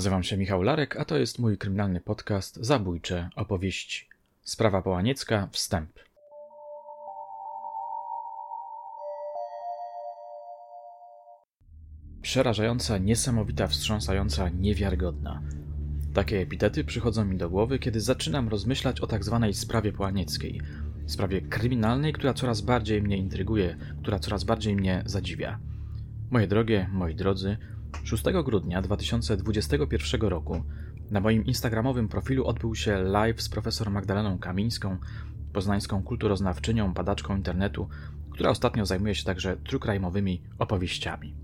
Nazywam się Michał Larek, a to jest mój kryminalny podcast Zabójcze opowieści. Sprawa Połaniecka, wstęp. Przerażająca, niesamowita, wstrząsająca, niewiarygodna. Takie epitety przychodzą mi do głowy, kiedy zaczynam rozmyślać o tak zwanej sprawie połanieckiej. Sprawie kryminalnej, która coraz bardziej mnie intryguje, która coraz bardziej mnie zadziwia. Moje drogie, moi drodzy, 6 grudnia 2021 roku na moim instagramowym profilu odbył się live z profesor Magdaleną Kamińską, poznańską kulturoznawczynią, badaczką internetu, która ostatnio zajmuje się także trukrajmowymi opowieściami.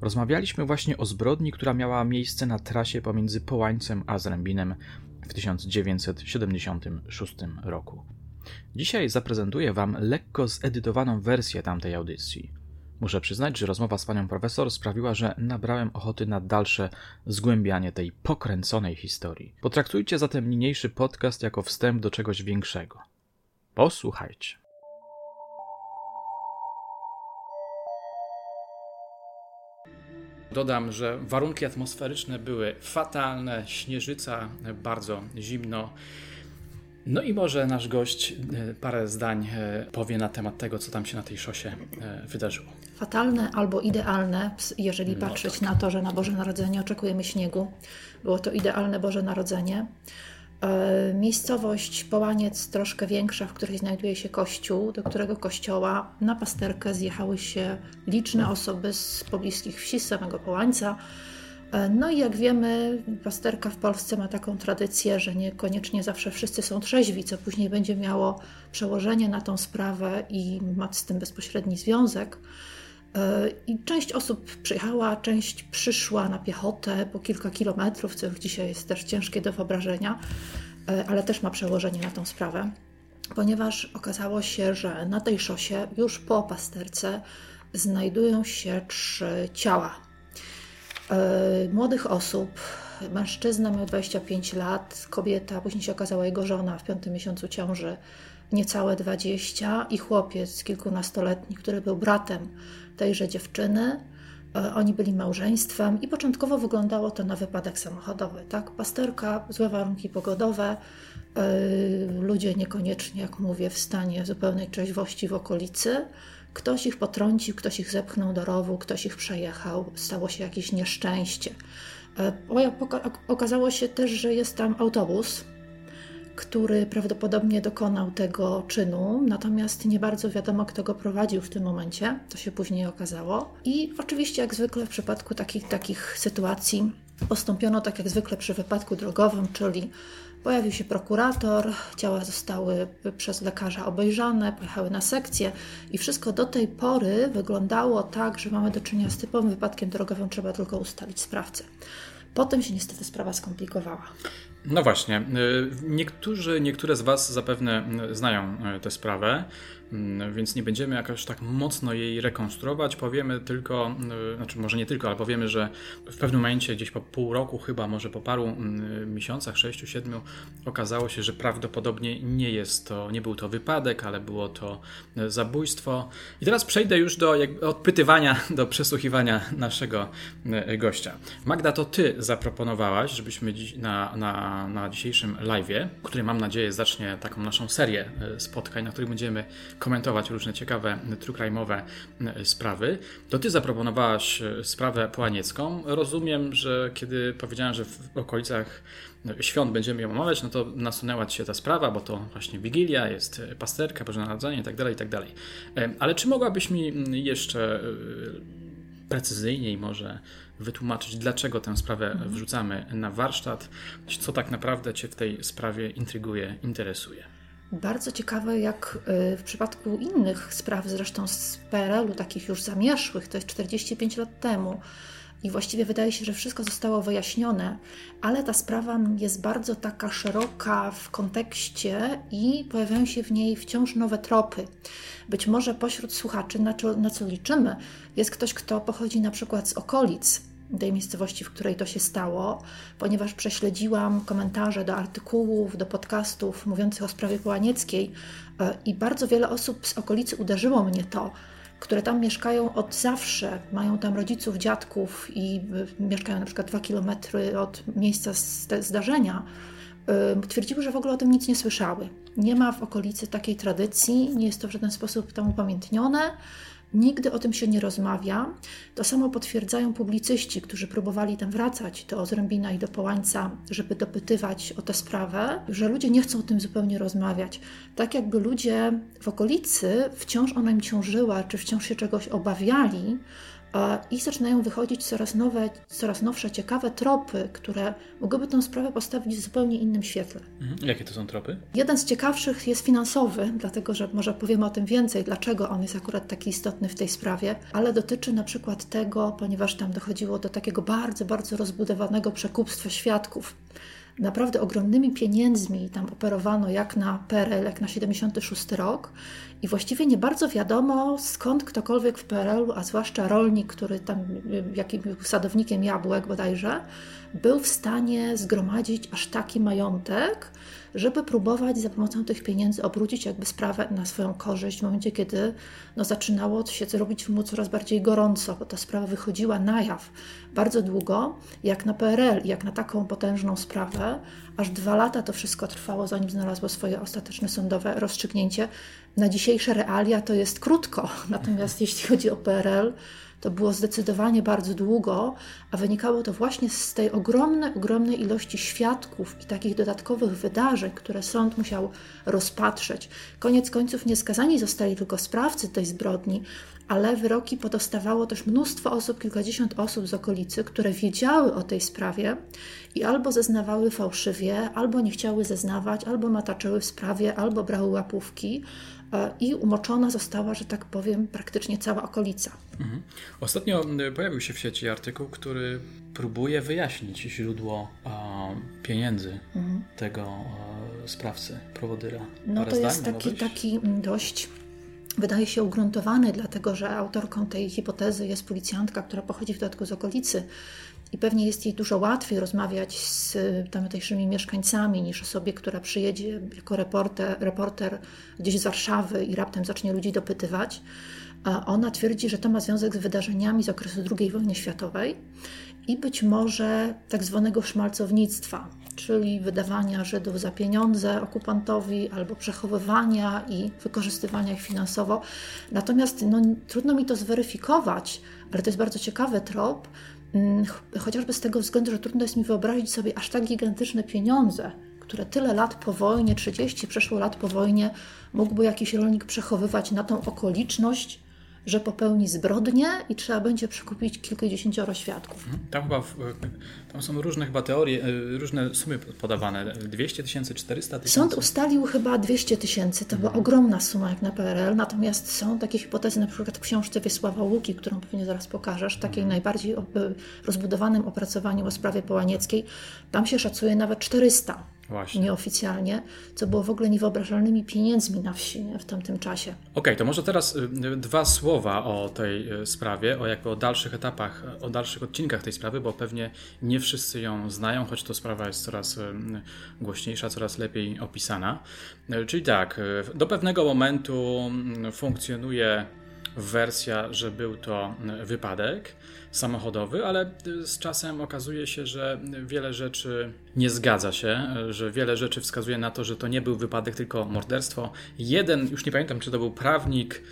Rozmawialiśmy właśnie o zbrodni, która miała miejsce na trasie pomiędzy Połańcem a Zrębinem w 1976 roku. Dzisiaj zaprezentuję Wam lekko zedytowaną wersję tamtej audycji. Muszę przyznać, że rozmowa z panią profesor sprawiła, że nabrałem ochoty na dalsze zgłębianie tej pokręconej historii. Potraktujcie zatem niniejszy podcast jako wstęp do czegoś większego. Posłuchajcie. Dodam, że warunki atmosferyczne były fatalne, śnieżyca, bardzo zimno. No i może nasz gość e, parę zdań e, powie na temat tego, co tam się na tej szosie e, wydarzyło. Fatalne albo idealne, jeżeli no patrzeć tak. na to, że na Boże Narodzenie oczekujemy śniegu. Było to idealne Boże Narodzenie. Miejscowość Połaniec, troszkę większa, w której znajduje się kościół, do którego kościoła na pasterkę zjechały się liczne osoby z pobliskich wsi, z samego Połańca, no i jak wiemy, pasterka w Polsce ma taką tradycję, że niekoniecznie zawsze wszyscy są trzeźwi, co później będzie miało przełożenie na tą sprawę i ma z tym bezpośredni związek. E, I część osób przyjechała, część przyszła na piechotę po kilka kilometrów, co już dzisiaj jest też ciężkie do wyobrażenia, e, ale też ma przełożenie na tą sprawę, ponieważ okazało się, że na tej szosie już po pasterce znajdują się trzy ciała E, młodych osób. Mężczyzna miał 25 lat, kobieta, później się okazała jego żona w piątym miesiącu ciąży, niecałe 20 i chłopiec kilkunastoletni, który był bratem tejże dziewczyny. E, oni byli małżeństwem i początkowo wyglądało to na wypadek samochodowy. Tak? Pasterka, złe warunki pogodowe, e, ludzie niekoniecznie, jak mówię, w stanie zupełnej trzeźwości w okolicy. Ktoś ich potrącił, ktoś ich zepchnął do rowu, ktoś ich przejechał, stało się jakieś nieszczęście. E, okazało się też, że jest tam autobus, który prawdopodobnie dokonał tego czynu, natomiast nie bardzo wiadomo, kto go prowadził w tym momencie. To się później okazało. I oczywiście, jak zwykle w przypadku takich, takich sytuacji, postąpiono tak jak zwykle przy wypadku drogowym, czyli Pojawił się prokurator, ciała zostały przez lekarza obejrzane, pojechały na sekcję i wszystko do tej pory wyglądało tak, że mamy do czynienia z typowym wypadkiem drogowym, trzeba tylko ustalić sprawcę. Potem się niestety sprawa skomplikowała. No właśnie. Y, niektórzy, niektóre z Was zapewne znają y, tę sprawę. Mm, więc nie będziemy jakoś tak mocno jej rekonstruować. Powiemy tylko, y, znaczy może nie tylko, ale powiemy, że w pewnym momencie, gdzieś po pół roku, chyba może po paru mm, miesiącach, sześciu, siedmiu, okazało się, że prawdopodobnie nie jest to, nie był to wypadek, ale było to y, zabójstwo. I teraz przejdę już do odpytywania, do przesłuchiwania naszego y, gościa. Magda, to ty zaproponowałaś, żebyśmy na, na, na dzisiejszym live'ie, który mam nadzieję zacznie taką naszą serię spotkań, na których będziemy komentować różne ciekawe true crime'owe e, sprawy, to ty zaproponowałaś e, sprawę połaniecką. Rozumiem, że kiedy powiedziałem, że w okolicach e, świąt będziemy ją omawiać, no to nasunęła ci się ta sprawa, bo to właśnie Wigilia, jest pasterka, Boże Narodzenie itd., tak itd. Tak ale czy mogłabyś mi jeszcze precyzyjniej może wytłumaczyć, dlaczego tę sprawę mhm. wrzucamy na warsztat, co tak naprawdę Cię w tej sprawie intryguje, interesuje? Bardzo ciekawe, jak y, w przypadku innych spraw, zresztą z PRL-u, takich już zamieszłych, to jest 45 lat temu, i właściwie wydaje się, że wszystko zostało wyjaśnione, ale ta sprawa jest bardzo taka szeroka w kontekście i pojawiają się w niej wciąż nowe tropy. Być może pośród słuchaczy, na co, na co liczymy, jest ktoś, kto pochodzi na przykład z okolic tej miejscowości, w której to się stało, ponieważ prześledziłam komentarze do artykułów, do podcastów mówiących o sprawie Połanieckiej e, i bardzo wiele osób z okolicy uderzyło mnie to, które tam mieszkają od zawsze, mają tam rodziców, dziadków i mieszkają na przykład dwa kilometry od miejsca zdarzenia, twierdziły, że w ogóle o tym nic nie słyszały. Nie ma w okolicy takiej tradycji, nie jest to w żaden sposób tam upamiętnione. Nigdy o tym się nie rozmawia. To samo potwierdzają publicyści, którzy próbowali tam wracać do Ozrębina i do Połańca, żeby dopytywać o tę sprawę, że ludzie nie chcą o tym zupełnie rozmawiać. Tak jakby ludzie w okolicy wciąż ona im ciążyła, czy wciąż się czegoś obawiali, i zaczynają wychodzić coraz nowe, coraz nowsze, ciekawe tropy, które mogłyby tę sprawę postawić w zupełnie innym świetle. Mhm. Jakie to są tropy? Jeden z ciekawszych jest finansowy, dlatego że może powiemy o tym więcej, dlaczego on jest akurat taki istotny w tej sprawie, ale dotyczy na przykład tego, ponieważ tam dochodziło do takiego bardzo, bardzo rozbudowanego przekupstwa świadków naprawdę ogromnymi pieniędzmi tam operowano jak na PRL, jak na 76 rok. I właściwie nie bardzo wiadomo skąd ktokolwiek w PRL-u, a zwłaszcza rolnik, który tam jakim sadownikiem jabłek bodajże, był w stanie zgromadzić aż taki majątek, żeby próbować za pomocą tych pieniędzy obrócić jakby sprawę na swoją korzyść w momencie, kiedy no, zaczynało się robić mu coraz bardziej gorąco, bo ta sprawa wychodziła na jaw bardzo długo, jak na PRL, jak na taką potężną sprawę, aż dwa lata to wszystko trwało, zanim znalazło swoje ostateczne sądowe rozstrzygnięcie. Na dzisiejsze realia to jest krótko, natomiast jeśli chodzi o PRL, to było zdecydowanie bardzo długo, a wynikało to właśnie z tej ogromnej, ogromnej ilości świadków i takich dodatkowych wydarzeń, które sąd musiał rozpatrzeć. Koniec końców nie skazani zostali tylko sprawcy tej zbrodni, ale wyroki podostawało też mnóstwo osób, kilkadziesiąt osób z okolicy, które wiedziały o tej sprawie i albo zeznawały fałszywie, albo nie chciały zeznawać, albo mataczyły w sprawie, albo brały łapówki, i umoczona została, że tak powiem, praktycznie cała okolica. Mhm. Ostatnio pojawił się w sieci artykuł, który próbuje wyjaśnić źródło pieniędzy mhm. tego e, sprawcy, prowodyra. No to jest taki, taki dość wydaje się ugruntowany, dlatego że autorką tej hipotezy jest policjantka, która pochodzi w dodatku z okolicy i pewnie jest jej dużo łatwiej rozmawiać z tamtejszymi mieszkańcami niż osobie, która przyjedzie jako reporter, reporter gdzieś z Warszawy i raptem zacznie ludzi dopytywać. Ona twierdzi, że to ma związek z wydarzeniami z okresu II wojny światowej i być może tak zwanego szmalcownictwa, czyli wydawania Żydów za pieniądze okupantowi albo przechowywania i wykorzystywania ich finansowo. Natomiast no, trudno mi to zweryfikować, ale to jest bardzo ciekawy trop, chociażby z tego względu, że trudno jest mi wyobrazić sobie aż tak gigantyczne pieniądze, które tyle lat po wojnie, 30 przeszło lat po wojnie, mógłby jakiś rolnik przechowywać na tą okoliczność, że popełni zbrodnię i trzeba będzie przekupić kilkudziesięcioro świadków. Mhm. Tam chyba w, tam są różne chyba teorie, e, różne sumy podawane. 200 tysięcy, 400 tysięcy? Sąd ustalił chyba 200 tysięcy. To była mhm. ogromna suma jak na PRL. Natomiast są takie hipotezy, na przykład w książce Wiesława Łuki, którą pewnie zaraz pokażesz, takiej mhm. najbardziej rozbudowanym opracowaniu o sprawie Połanieckiej. Tam się szacuje nawet 400 Właśnie. nieoficjalnie, co było w ogóle niewyobrażalnymi pieniędzmi na wsi nie, w tamtym czasie. Okej, okay, to może teraz y, dwa słowa o tej y, sprawie, o jakby o dalszych etapach, o dalszych odcinkach tej sprawy, bo pewnie nie wszyscy ją znają, choć to sprawa jest coraz y, głośniejsza, coraz lepiej opisana. Czyli tak, do pewnego momentu mm, funkcjonuje wersja, że był to wypadek samochodowy, ale z czasem okazuje się, że wiele rzeczy nie zgadza się, że wiele rzeczy wskazuje na to, że to nie był wypadek, tylko morderstwo. Jeden, już nie pamiętam, czy to był prawnik,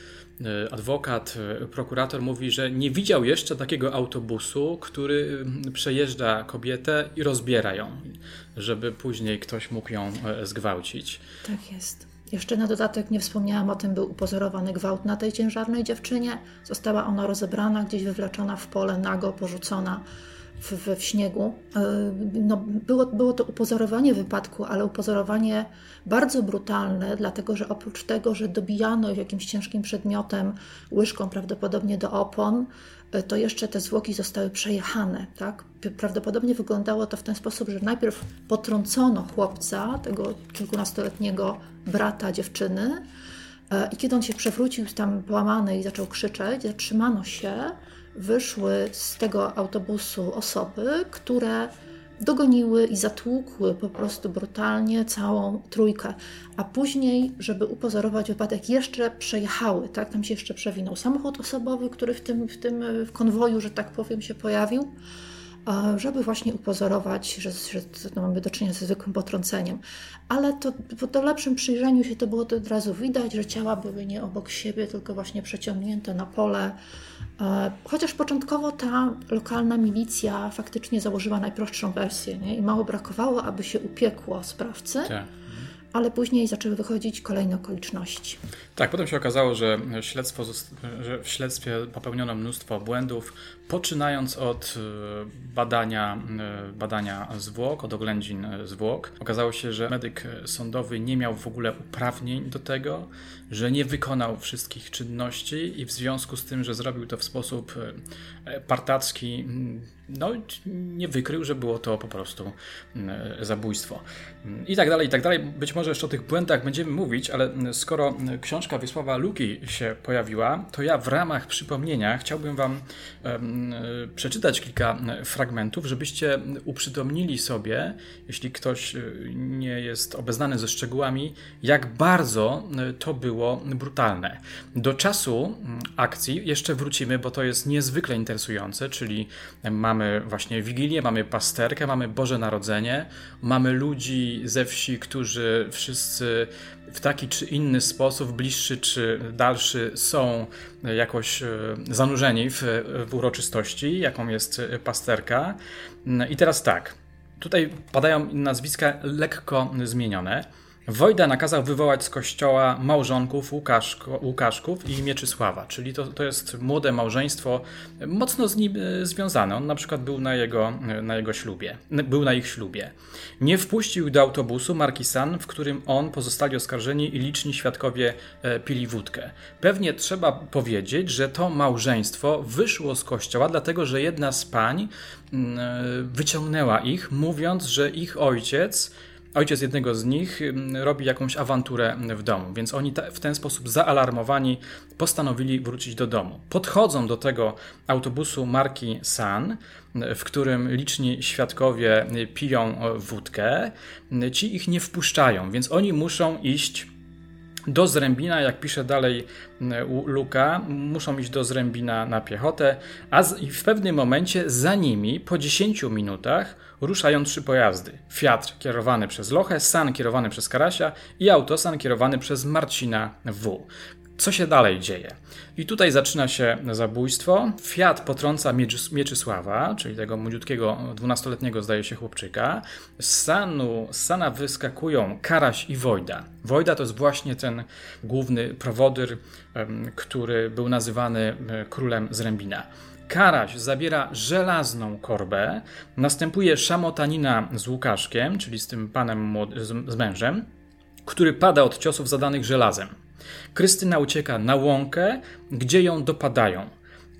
adwokat, prokurator mówi, że nie widział jeszcze takiego autobusu, który przejeżdża kobietę i rozbiera ją, żeby później ktoś mógł ją zgwałcić. Tak jest. Jeszcze na dodatek nie wspomniałam o tym, był upozorowany gwałt na tej ciężarnej dziewczynie. Została ona rozebrana, gdzieś wywleczona w pole, nago, porzucona w, w, w śniegu. E, no, było, było to upozorowanie wypadku, ale upozorowanie bardzo brutalne, dlatego że oprócz tego, że dobijano jakimś ciężkim przedmiotem, łyżką prawdopodobnie do opon, to jeszcze te zwłoki zostały przejechane. Tak? Prawdopodobnie wyglądało to w ten sposób, że najpierw potrącono chłopca, tego kilkunastoletniego brata dziewczyny, e, i kiedy on się przewrócił tam połamany i zaczął krzyczeć, zatrzymano się, wyszły z tego autobusu osoby, które dogoniły i zatłukły po prostu brutalnie całą trójkę, a później, żeby upozorować wypadek, jeszcze przejechały, tak? Tam się jeszcze przewinął samochód osobowy, który w tym, w tym w konwoju, że tak powiem, się pojawił żeby właśnie upozorować, że, że no, mamy do czynienia ze zwykłym potrąceniem. Ale to po lepszym przyjrzeniu się to było to od razu widać, że ciała były nie obok siebie, tylko właśnie przeciągnięte na pole. E, chociaż początkowo ta lokalna milicja faktycznie założyła najprostszą wersję nie? i mało brakowało, aby się upiekło sprawcy. Tak ale później zaczęły wychodzić kolejne okoliczności. Tak, potem się okazało, że, śledztwo, że w śledztwie popełniono mnóstwo błędów, poczynając od e, badania, e, badania zwłok, od oględzin zwłok. Okazało się, że medyk sądowy nie miał w ogóle uprawnień do tego, że nie wykonał wszystkich czynności i w związku z tym, że zrobił to w sposób e, partacki, no, nie wykrył, że było to po prostu zabójstwo. I tak dalej, i tak dalej. Być może jeszcze o tych błędach będziemy mówić, ale skoro książka Wiesława Luki się pojawiła, to ja w ramach przypomnienia chciałbym Wam um, przeczytać kilka fragmentów, żebyście uprzytomnili sobie, jeśli ktoś e, nie jest obeznany ze szczegółami, jak bardzo to było brutalne. Do czasu akcji jeszcze wrócimy, bo to jest niezwykle interesujące, czyli mamy właśnie Wigilię, mamy pasterkę, mamy Boże Narodzenie, mamy ludzi ze wsi, którzy wszyscy w taki czy inny sposób, bliższy czy dalszy, są jakoś e, zanurzeni w, w uroczystości, jaką jest pasterka. I teraz tak, tutaj padają nazwiska lekko zmienione. Wojda nakazał wywołać z kościoła małżonków Łukaszko, Łukaszków i Mieczysława, czyli to, to jest młode małżeństwo, mocno z nim e, związane. On na przykład był na jego, e, na jego ślubie, był na ich ślubie. Nie wpuścił do autobusu marki San, w którym on, pozostali oskarżeni i liczni świadkowie e, pili wódkę. Pewnie trzeba powiedzieć, że to małżeństwo wyszło z kościoła, dlatego że jedna z pań mm, wyciągnęła ich, mówiąc, że ich ojciec ojciec jednego z nich mm, robi jakąś awanturę w domu, więc oni w ten sposób zaalarmowani postanowili wrócić do domu. Podchodzą do tego autobusu marki San, w którym liczni świadkowie piją wódkę. Ci ich nie wpuszczają, więc oni muszą iść do Zrębina, jak pisze dalej Luka, muszą iść do Zrębina na piechotę, a w pewnym momencie za nimi, po 10 minutach, ruszają trzy pojazdy. Fiat kierowany przez Lochę, San kierowany przez Karasia i Autosan kierowany przez Marcina W. Co się dalej dzieje? I tutaj zaczyna się zabójstwo. Fiat potrąca Mieczysława, czyli tego młodziutkiego, dwunastoletniego zdaje się chłopczyka. Z Sanu, z Sana wyskakują Karaś i Wojda. Wojda to jest właśnie ten główny prowodyr, który był nazywany królem Zrębina. Karaś zabiera żelazną korbę, następuje szamotanina z Łukaszkiem, czyli z tym panem z mężem, który pada od ciosów zadanych żelazem. Krystyna ucieka na łąkę, gdzie ją dopadają.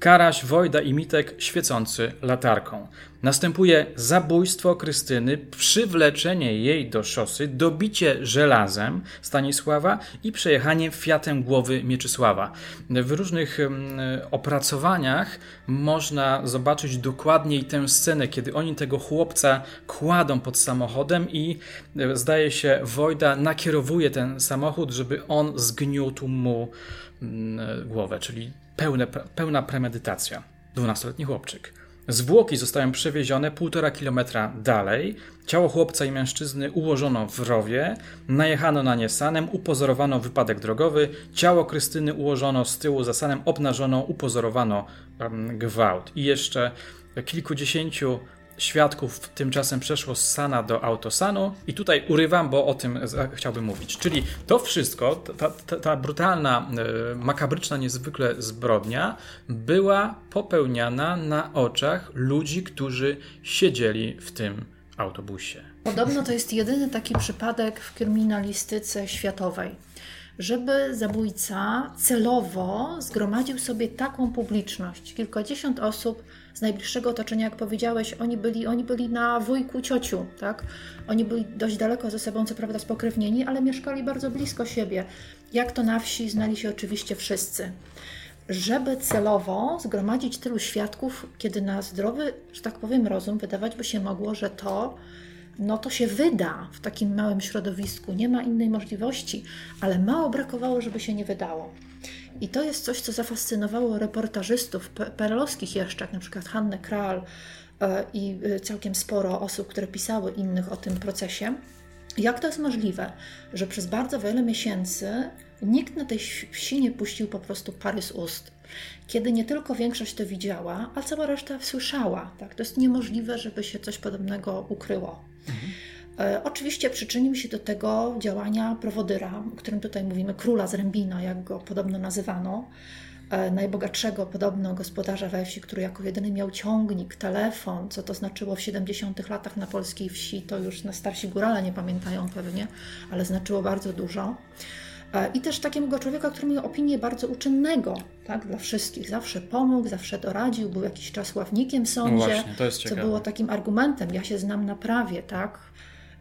Karaś, Wojda i Mitek świecący latarką. Następuje zabójstwo Krystyny, przywleczenie jej do szosy, dobicie żelazem Stanisława i przejechanie Fiatem głowy Mieczysława. W różnych opracowaniach można zobaczyć dokładniej tę scenę, kiedy oni tego chłopca kładą pod samochodem i e, zdaje się Wojda nakierowuje ten samochód, żeby on zgniótł mu głowę, czyli pełne, pełna premedytacja. Dwunastoletni chłopczyk. Zwłoki zostają przewiezione półtora kilometra dalej. Ciało chłopca i mężczyzny ułożono w rowie, najechano na nie sanem, upozorowano wypadek drogowy. Ciało Krystyny ułożono z tyłu za sanem, obnażono, upozorowano gwałt. I jeszcze kilkudziesięciu świadków tymczasem przeszło z Sana do Autosanu i tutaj urywam, bo o tym chciałbym mówić. Czyli to wszystko, ta, ta, ta brutalna, e, makabryczna niezwykle zbrodnia była popełniana na oczach ludzi, którzy siedzieli w tym autobusie. Podobno to jest jedyny taki przypadek w kryminalistyce światowej żeby zabójca celowo zgromadził sobie taką publiczność, kilkadziesiąt osób z najbliższego otoczenia, jak powiedziałeś, oni byli, oni byli na wujku, ciociu, tak? Oni byli dość daleko ze sobą, co prawda spokrewnieni, ale mieszkali bardzo blisko siebie. Jak to na wsi, znali się oczywiście wszyscy. żeby celowo zgromadzić tylu świadków, kiedy na zdrowy, że tak powiem, rozum wydawać by się mogło, że to, no to się wyda w takim małym środowisku, nie ma innej możliwości, ale mało brakowało, żeby się nie wydało. I to jest coś, co zafascynowało reportażystów perelowskich jeszcze, jak na przykład Hannę Kral e, i e, całkiem sporo osób, które pisały innych o tym procesie. Jak to jest możliwe, że przez bardzo wiele miesięcy nikt na tej wsi nie puścił po prostu pary z ust? Kiedy nie tylko większość to widziała, a cała reszta słyszała. Tak? To jest niemożliwe, żeby się coś podobnego ukryło. Mhm. E, oczywiście przyczynił się do tego działania prowodyra, o którym tutaj mówimy, króla z Rębina, jak go podobno nazywano, e, najbogatszego podobno gospodarza we wsi, który jako jedyny miał ciągnik, telefon, co to znaczyło w 70 latach na polskiej wsi, to już na starsi górale nie pamiętają pewnie, ale znaczyło bardzo dużo. E, I też takiego człowieka, który miał opinię bardzo uczynnego tak, dla wszystkich. Zawsze pomógł, zawsze doradził, był jakiś czas ławnikiem w sądzie, no właśnie, co było takim argumentem. Ja się znam na prawie, tak?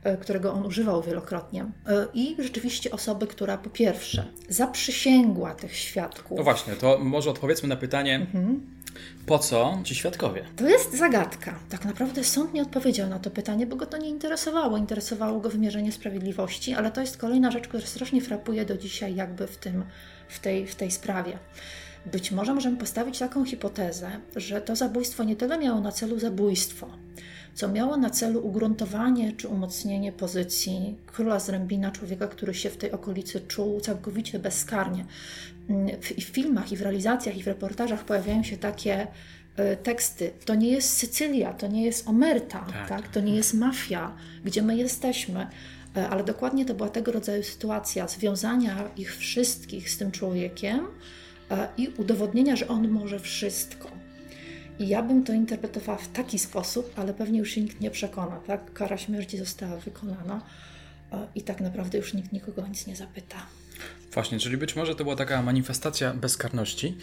E, którego on używał wielokrotnie. E, I rzeczywiście osoby, która po pierwsze zaprzysięgła tych świadków. No właśnie, to może odpowiedzmy na pytanie, mhm. Po co ci świadkowie? To jest zagadka. Tak naprawdę sąd nie odpowiedział na to pytanie, bo go to nie interesowało. Interesowało go wymierzenie sprawiedliwości, ale to jest kolejna rzecz, która strasznie frapuje do dzisiaj jakby w, tym, w, tej, w tej sprawie. Być może możemy postawić taką hipotezę, że to zabójstwo nie tyle miało na celu zabójstwo, co miało na celu ugruntowanie czy umocnienie pozycji króla Zrębina, człowieka, który się w tej okolicy czuł całkowicie bezkarnie. W, w filmach, i w realizacjach, i w reportażach pojawiają się takie e, teksty. To nie jest Sycylia, to nie jest Omerta, tak. tak? to nie jest mafia, gdzie my jesteśmy. E, ale dokładnie to była tego rodzaju sytuacja związania ich wszystkich z tym człowiekiem e, i udowodnienia, że on może wszystko. I ja bym to interpretowała w taki sposób, ale pewnie już się nikt nie przekona, tak? Kara śmierci została wykonana i tak naprawdę już nikt nikogo nic nie zapyta. Właśnie, czyli być może to była taka manifestacja bezkarności.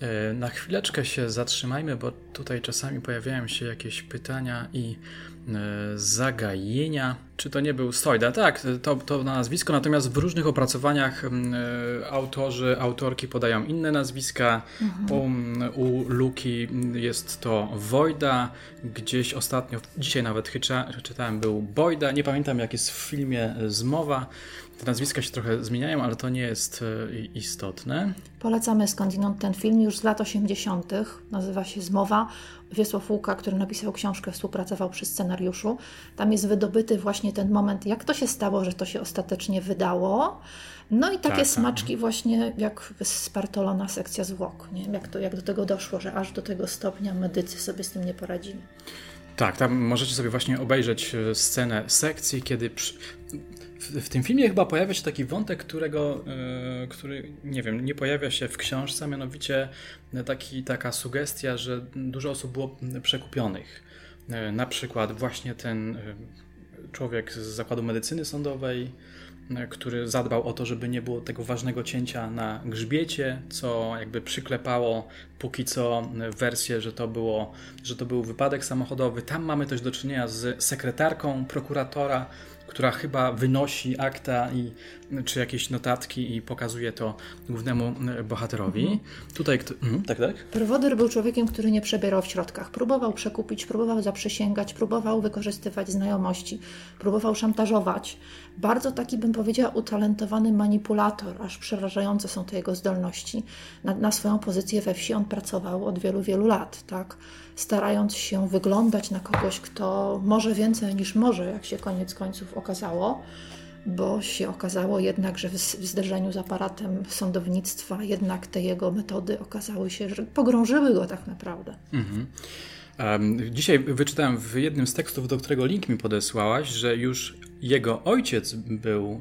E, na chwileczkę się zatrzymajmy, bo tutaj czasami pojawiają się jakieś pytania i E, zagajenia. Czy to nie był Stojda? Tak, to, to na nazwisko, natomiast w różnych opracowaniach e, autorzy, autorki podają inne nazwiska. Mhm. U, u Luki jest to Wojda, gdzieś ostatnio, dzisiaj nawet chycza, czytałem, był Bojda. Nie pamiętam, jak jest w filmie zmowa. Te nazwiska się trochę zmieniają, ale to nie jest e, istotne. Polecamy skądinąd ten film już z lat 80. Nazywa się Zmowa. Wiesław Łuka, który napisał książkę, współpracował przy scenariuszu. Tam jest wydobyty właśnie ten moment, jak to się stało, że to się ostatecznie wydało. No i takie tak, tak. smaczki tak. właśnie jak spartolona sekcja zwłok. Nie? Jak, to, jak do tego doszło, że aż do tego stopnia medycy sobie z tym nie poradzili. Tak, tam możecie sobie właśnie obejrzeć e, scenę sekcji, kiedy. W, tym filmie chyba pojawia się taki wątek, którego, yy, który nie wiem, nie pojawia się w książce, mianowicie taki, taka sugestia, że dużo osób było przekupionych. Yy, na przykład właśnie ten człowiek z zakładu medycyny sądowej, który zadbał o to, żeby nie było tego ważnego cięcia na grzbiecie, co jakby przyklepało póki co wersję, że to, było, że to był wypadek samochodowy. Tam mamy też do czynienia z sekretarką prokuratora, która chyba wynosi akta i, czy jakieś notatki i pokazuje to głównemu e, bohaterowi. Mhm. Tutaj kto... Mhm, tak, tak? Prowodyr był człowiekiem, który nie przebierał w środkach. Próbował przekupić, próbował zaprzysięgać, próbował wykorzystywać znajomości, próbował szantażować. Bardzo taki, bym powiedziała, utalentowany manipulator, aż przerażające są te jego zdolności. Na, na swoją pozycję we wsi on pracował od wielu, wielu lat, tak? starając się wyglądać na kogoś, kto może więcej niż może, jak się koniec końców okazało, bo się okazało jednak, że w, zderzeniu z aparatem sądownictwa jednak te jego metody okazały się, że pogrążyły go tak naprawdę. Mhm. Dzisiaj wyczytałem w jednym z tekstów, do którego link mi podesłałaś, że już jego ojciec był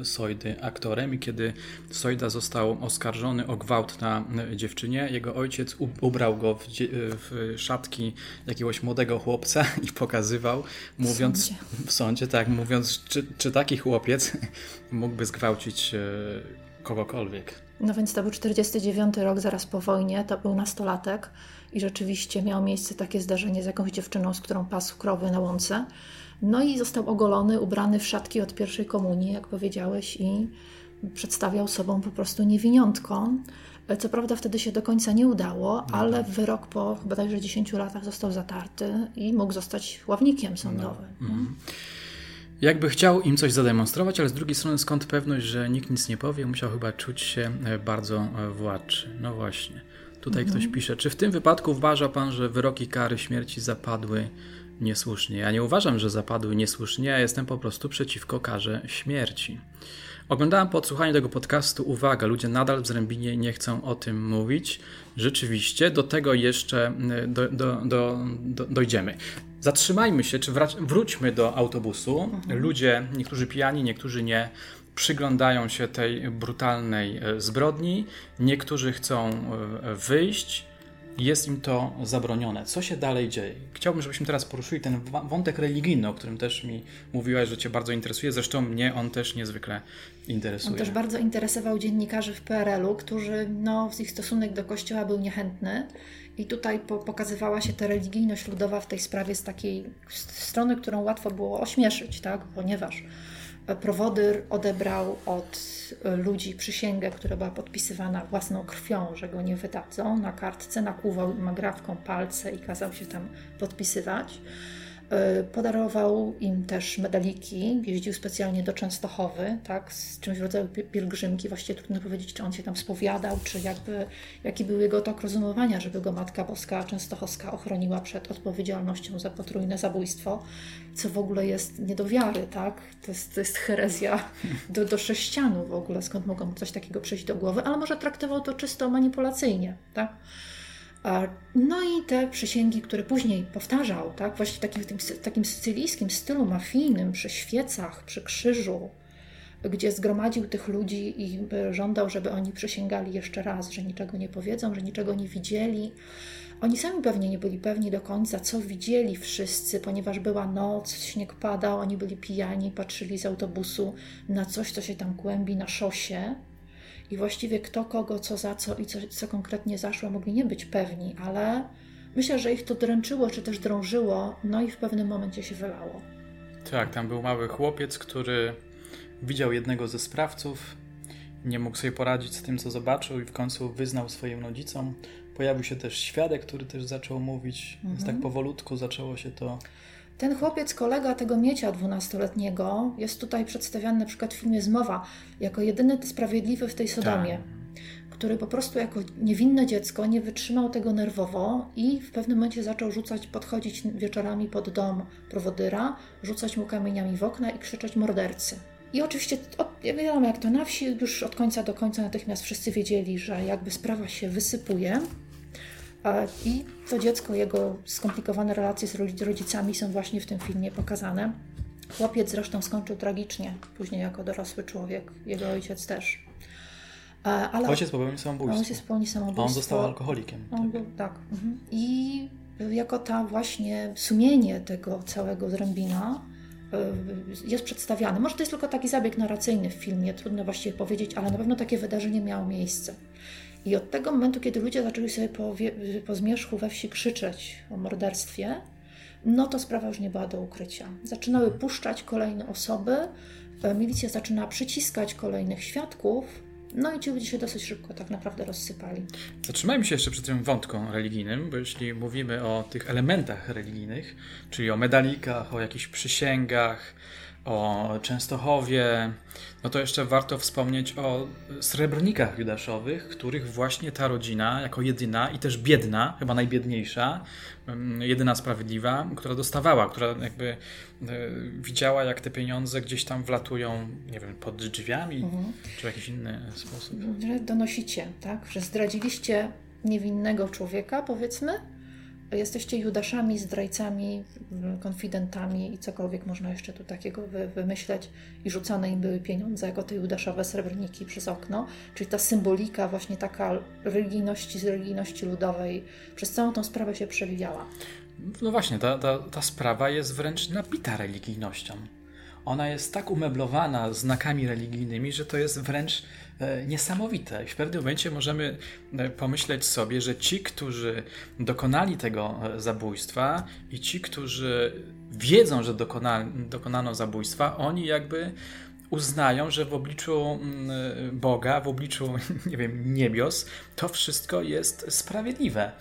e, Sojdy aktorem i kiedy Sojda został oskarżony o gwałt na dziewczynie, jego ojciec ubrał go w, w szatki jakiegoś młodego chłopca i pokazywał, mówiąc w sądzie, w sądzie tak, mówiąc, czy, czy taki chłopiec mógłby zgwałcić e, kogokolwiek. No więc to był 49 rok, zaraz po wojnie, to był nastolatek i rzeczywiście miało miejsce takie zdarzenie z jakąś dziewczyną, z którą pasł krowy na łące. No i został ogolony, ubrany w szatki od pierwszej komunii, jak powiedziałeś, i przedstawiał sobą po prostu niewiniątko. Co prawda wtedy się do końca nie udało, mhm. ale wyrok po bodajże 10 latach został zatarty i mógł zostać ławnikiem sądowym. No. Mhm. Jakby chciał im coś zademonstrować, ale z drugiej strony skąd pewność, że nikt nic nie powie, musiał chyba czuć się bardzo władczy. No właśnie. Tutaj mhm. ktoś pisze, czy w tym wypadku uważa pan, że wyroki kary śmierci zapadły niesłusznie? Ja nie uważam, że zapadły niesłusznie, ja jestem po prostu przeciwko karze śmierci. Oglądałem po odsłuchaniu tego podcastu, uwaga, ludzie nadal w Zrębinie nie chcą o tym mówić. Rzeczywiście, do tego jeszcze y, do, do, do, dojdziemy. Zatrzymajmy się, czy wróćmy do autobusu. Mhm. Ludzie, niektórzy pijani, niektórzy nie, przyglądają się tej brutalnej e, zbrodni, niektórzy chcą e, wyjść jest im to zabronione. Co się dalej dzieje? Chciałbym, żebyśmy teraz poruszyli ten wątek religijny, o którym też mi mówiłaś, że Cię bardzo interesuje. Zresztą mnie on też niezwykle interesuje. On też bardzo interesował dziennikarzy w PRL-u, którzy, no, ich stosunek do Kościoła był niechętny. I tutaj po, pokazywała się ta religijność ludowa w tej sprawie z takiej strony, którą łatwo było ośmieszyć, tak? ponieważ Prowodyr odebrał od ludzi przysięgę, która była podpisywana własną krwią, że go nie wydadzą. Na kartce nakłuwał im agrafką palce i kazał się tam podpisywać. E, podarował im też medaliki, jeździł specjalnie do Częstochowy, tak, z czymś w rodzaju pielgrzymki. Właściwie trudno powiedzieć, czy on się tam spowiadał, czy jakby, jaki był jego tok rozumowania, żeby go Matka Boska Częstochowska ochroniła przed odpowiedzialnością za potrójne zabójstwo, co w ogóle jest nie do wiary, tak? To jest, to jest herezja do, do sześcianu w ogóle, skąd mogą coś takiego przyjść do głowy, ale może traktował to czysto manipulacyjnie, tak? No i te przysięgi, które później powtarzał, tak, właśnie w takim, w takim sycylijskim stylu mafijnym, przy świecach, przy krzyżu, gdzie zgromadził tych ludzi i żądał, żeby oni przysięgali jeszcze raz, że niczego nie powiedzą, że niczego nie widzieli. Oni sami pewnie nie byli pewni do końca, co widzieli wszyscy, ponieważ była noc, śnieg padał, oni byli pijani, patrzyli z autobusu na coś, co się tam kłębi na szosie i właściwie kto kogo, co za co i co, co konkretnie zaszło, mogli nie być pewni, ale myślę, że ich to dręczyło, czy też drążyło, no i w pewnym momencie się wylało. Tak, tam był mały chłopiec, który widział jednego ze sprawców, nie mógł sobie poradzić z tym, co zobaczył i w końcu wyznał swoim rodzicom. Pojawił się też świadek, który też zaczął mówić, mhm. więc tak powolutku zaczęło się to ten chłopiec, kolega tego miecia dwunastoletniego, jest tutaj przedstawiany na przykład w filmie Zmowa jako jedyny sprawiedliwy w tej Sodomie. Tak. Który po prostu jako niewinne dziecko nie wytrzymał tego nerwowo i w pewnym momencie zaczął rzucać, podchodzić wieczorami pod dom prowodyra, rzucać mu kamieniami w okna i krzyczeć mordercy. I oczywiście, wiadomo jak to na wsi, już od końca do końca natychmiast wszyscy wiedzieli, że jakby sprawa się wysypuje, i to dziecko, jego skomplikowane relacje z rodzicami są właśnie w tym filmie pokazane. Chłopiec zresztą skończył tragicznie, później jako dorosły człowiek, jego ojciec też. Ale ojciec popełnił samobójstwo. Ojciec popełnił samobójstwo. A on został alkoholikiem. On tak. Był, tak. Mhm. I jako ta właśnie sumienie tego całego zrębina y, jest przedstawiane. Może to jest tylko taki zabieg narracyjny w filmie, trudno właściwie powiedzieć, ale na pewno takie wydarzenie miało miejsce. I od tego momentu, kiedy ludzie zaczęli sobie po, po zmierzchu we wsi krzyczeć o morderstwie, no to sprawa już nie była do ukrycia. Zaczynały puszczać kolejne osoby, e, milicja zaczyna przyciskać kolejnych świadków, no i ci ludzie się dosyć szybko tak naprawdę rozsypali. Zatrzymajmy się jeszcze przy tym wątku religijnym, bo jeśli mówimy o tych elementach religijnych, czyli o medalikach, o jakichś przysięgach, o Częstochowie, no to jeszcze warto wspomnieć o srebrnikach judaszowych, których właśnie ta rodzina, jako jedyna i też biedna, chyba najbiedniejsza, mm, jedyna sprawiedliwa, która dostawała, która jakby e, widziała, jak te pieniądze gdzieś tam wlatują, nie wiem, pod drzwiami, mhm. czy w jakiś inny sposób. Że donosicie, tak? Że zdradziliście niewinnego człowieka, powiedzmy, jesteście Judaszami, zdrajcami, konfidentami i cokolwiek można jeszcze tu takiego wy, wymyśleć i rzucane im były pieniądze jako te Judaszowe srebrniki przez okno, czyli ta symbolika właśnie taka religijności z religijności ludowej przez całą tą sprawę się przewijała. No właśnie, ta, ta, ta sprawa jest wręcz napita religijnością. Ona jest tak umeblowana znakami religijnymi, że to jest wręcz niesamowite. I w pewnym momencie możemy e, pomyśleć sobie, że ci, którzy dokonali tego e, zabójstwa i ci, którzy wiedzą, że dokona, dokonano zabójstwa, oni jakby uznają, że w obliczu mm, Boga, w obliczu, nie wiem, niebios, to wszystko jest sprawiedliwe.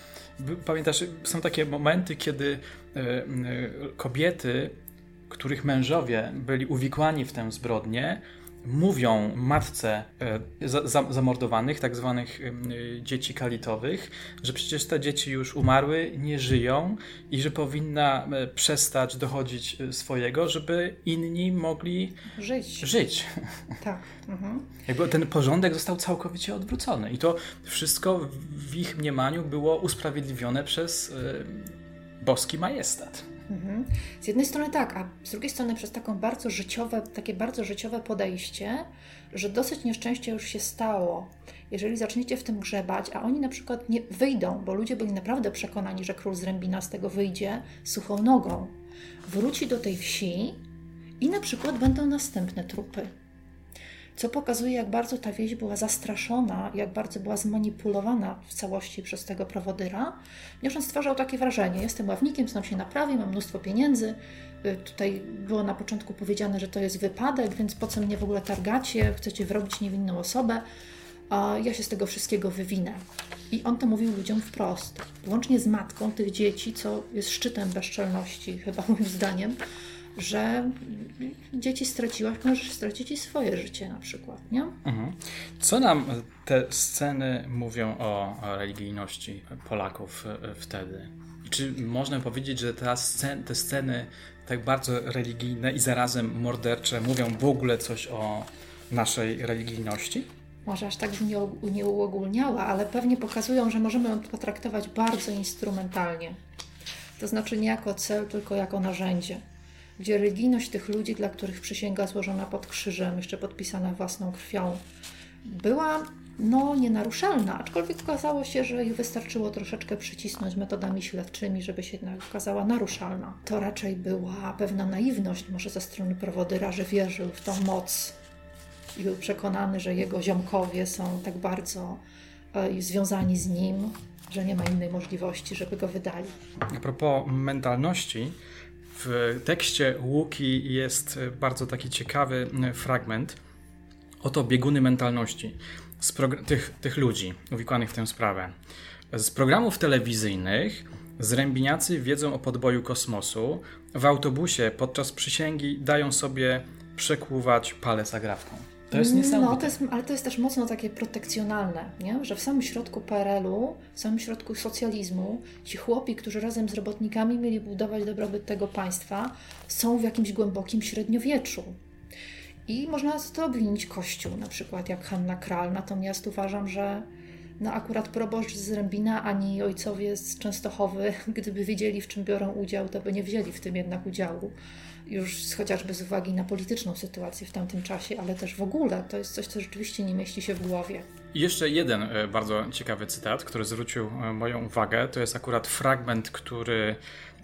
Pamiętasz, są takie momenty, kiedy e, e, kobiety, których mężowie byli uwikłani w tę zbrodnię, mówią matce e, zamordowanych, tak zwanych dzieci kalitowych, że przecież te dzieci już umarły, nie żyją i że powinna przestać dochodzić swojego, żeby inni mogli żyć. żyć. Tak. Mhm. Jakby ten porządek został całkowicie odwrócony i to wszystko w ich mniemaniu było usprawiedliwione przez boski majestat. Mhm. Z jednej strony tak, a z drugiej strony przez taką bardzo życiowe, takie bardzo życiowe podejście, że dosyć nieszczęście już się stało. Jeżeli zaczniecie w tym grzebać, a oni na przykład nie wyjdą, bo ludzie byli naprawdę przekonani, że król z z tego wyjdzie suchą nogą, wróci do tej wsi i na przykład będą następne trupy co pokazuje, jak bardzo ta wieś była zastraszona, jak bardzo była zmanipulowana w całości przez tego prowodyra, ponieważ on stwarzał takie wrażenie, jestem ławnikiem, znam się naprawi, mam mnóstwo pieniędzy, y, tutaj było na początku powiedziane, że to jest wypadek, więc po co mnie w ogóle targacie, chcecie wrobić niewinną osobę, a ja się z tego wszystkiego wywinę. I on to mówił ludziom wprost, łącznie z matką tych dzieci, co jest szczytem bezczelności, chyba moim zdaniem, że dzieci straciłaś, możesz stracić i swoje życie na przykład, nie? Mhm. Co nam te sceny mówią o, religijności Polaków e, wtedy? Czy można powiedzieć, że te sceny, te sceny tak bardzo religijne i zarazem mordercze mówią w ogóle coś o naszej religijności? Może aż tak nie, nie uogólniała, ale pewnie pokazują, że możemy ją potraktować bardzo instrumentalnie. To znaczy nie jako cel, tylko jako narzędzie gdzie religijność tych ludzi, dla których przysięga złożona pod krzyżem, jeszcze podpisana własną krwią, była no, nienaruszalna, aczkolwiek okazało się, że ich wystarczyło troszeczkę przycisnąć metodami śledczymi, żeby się jednak okazała naruszalna. To raczej była pewna naiwność może ze strony prowodyra, że wierzył w tą moc i był przekonany, że jego ziomkowie są tak bardzo e, związani z nim, że nie ma innej możliwości, żeby go wydali. A propos mentalności, w tekście Łuki jest bardzo taki ciekawy e, fragment. Oto bieguny mentalności tych, tych ludzi uwikłanych w tę sprawę. Z programów telewizyjnych zrębiniacy wiedzą o podboju kosmosu. W autobusie podczas przysięgi dają sobie przekłuwać palec agrawką. To jest niesamowite. No, to jest, ale to jest też mocno takie protekcjonalne, nie? że w samym środku PRL-u, w samym środku socjalizmu, ci chłopi, którzy razem z robotnikami mieli budować dobrobyt tego państwa, są w jakimś głębokim średniowieczu. I można to obwinić Kościół, na przykład jak Hanna Kral, natomiast uważam, że no akurat proboszcz z Rębina ani ojcowie z Częstochowy, gdyby wiedzieli w czym biorą udział, to by nie wzięli w tym jednak udziału już chociażby z uwagi na polityczną sytuację w tamtym czasie, ale też w ogóle to jest coś, co rzeczywiście nie mieści się w głowie. Jeszcze jeden e, bardzo ciekawy cytat, który zwrócił e, moją uwagę. To jest akurat fragment, który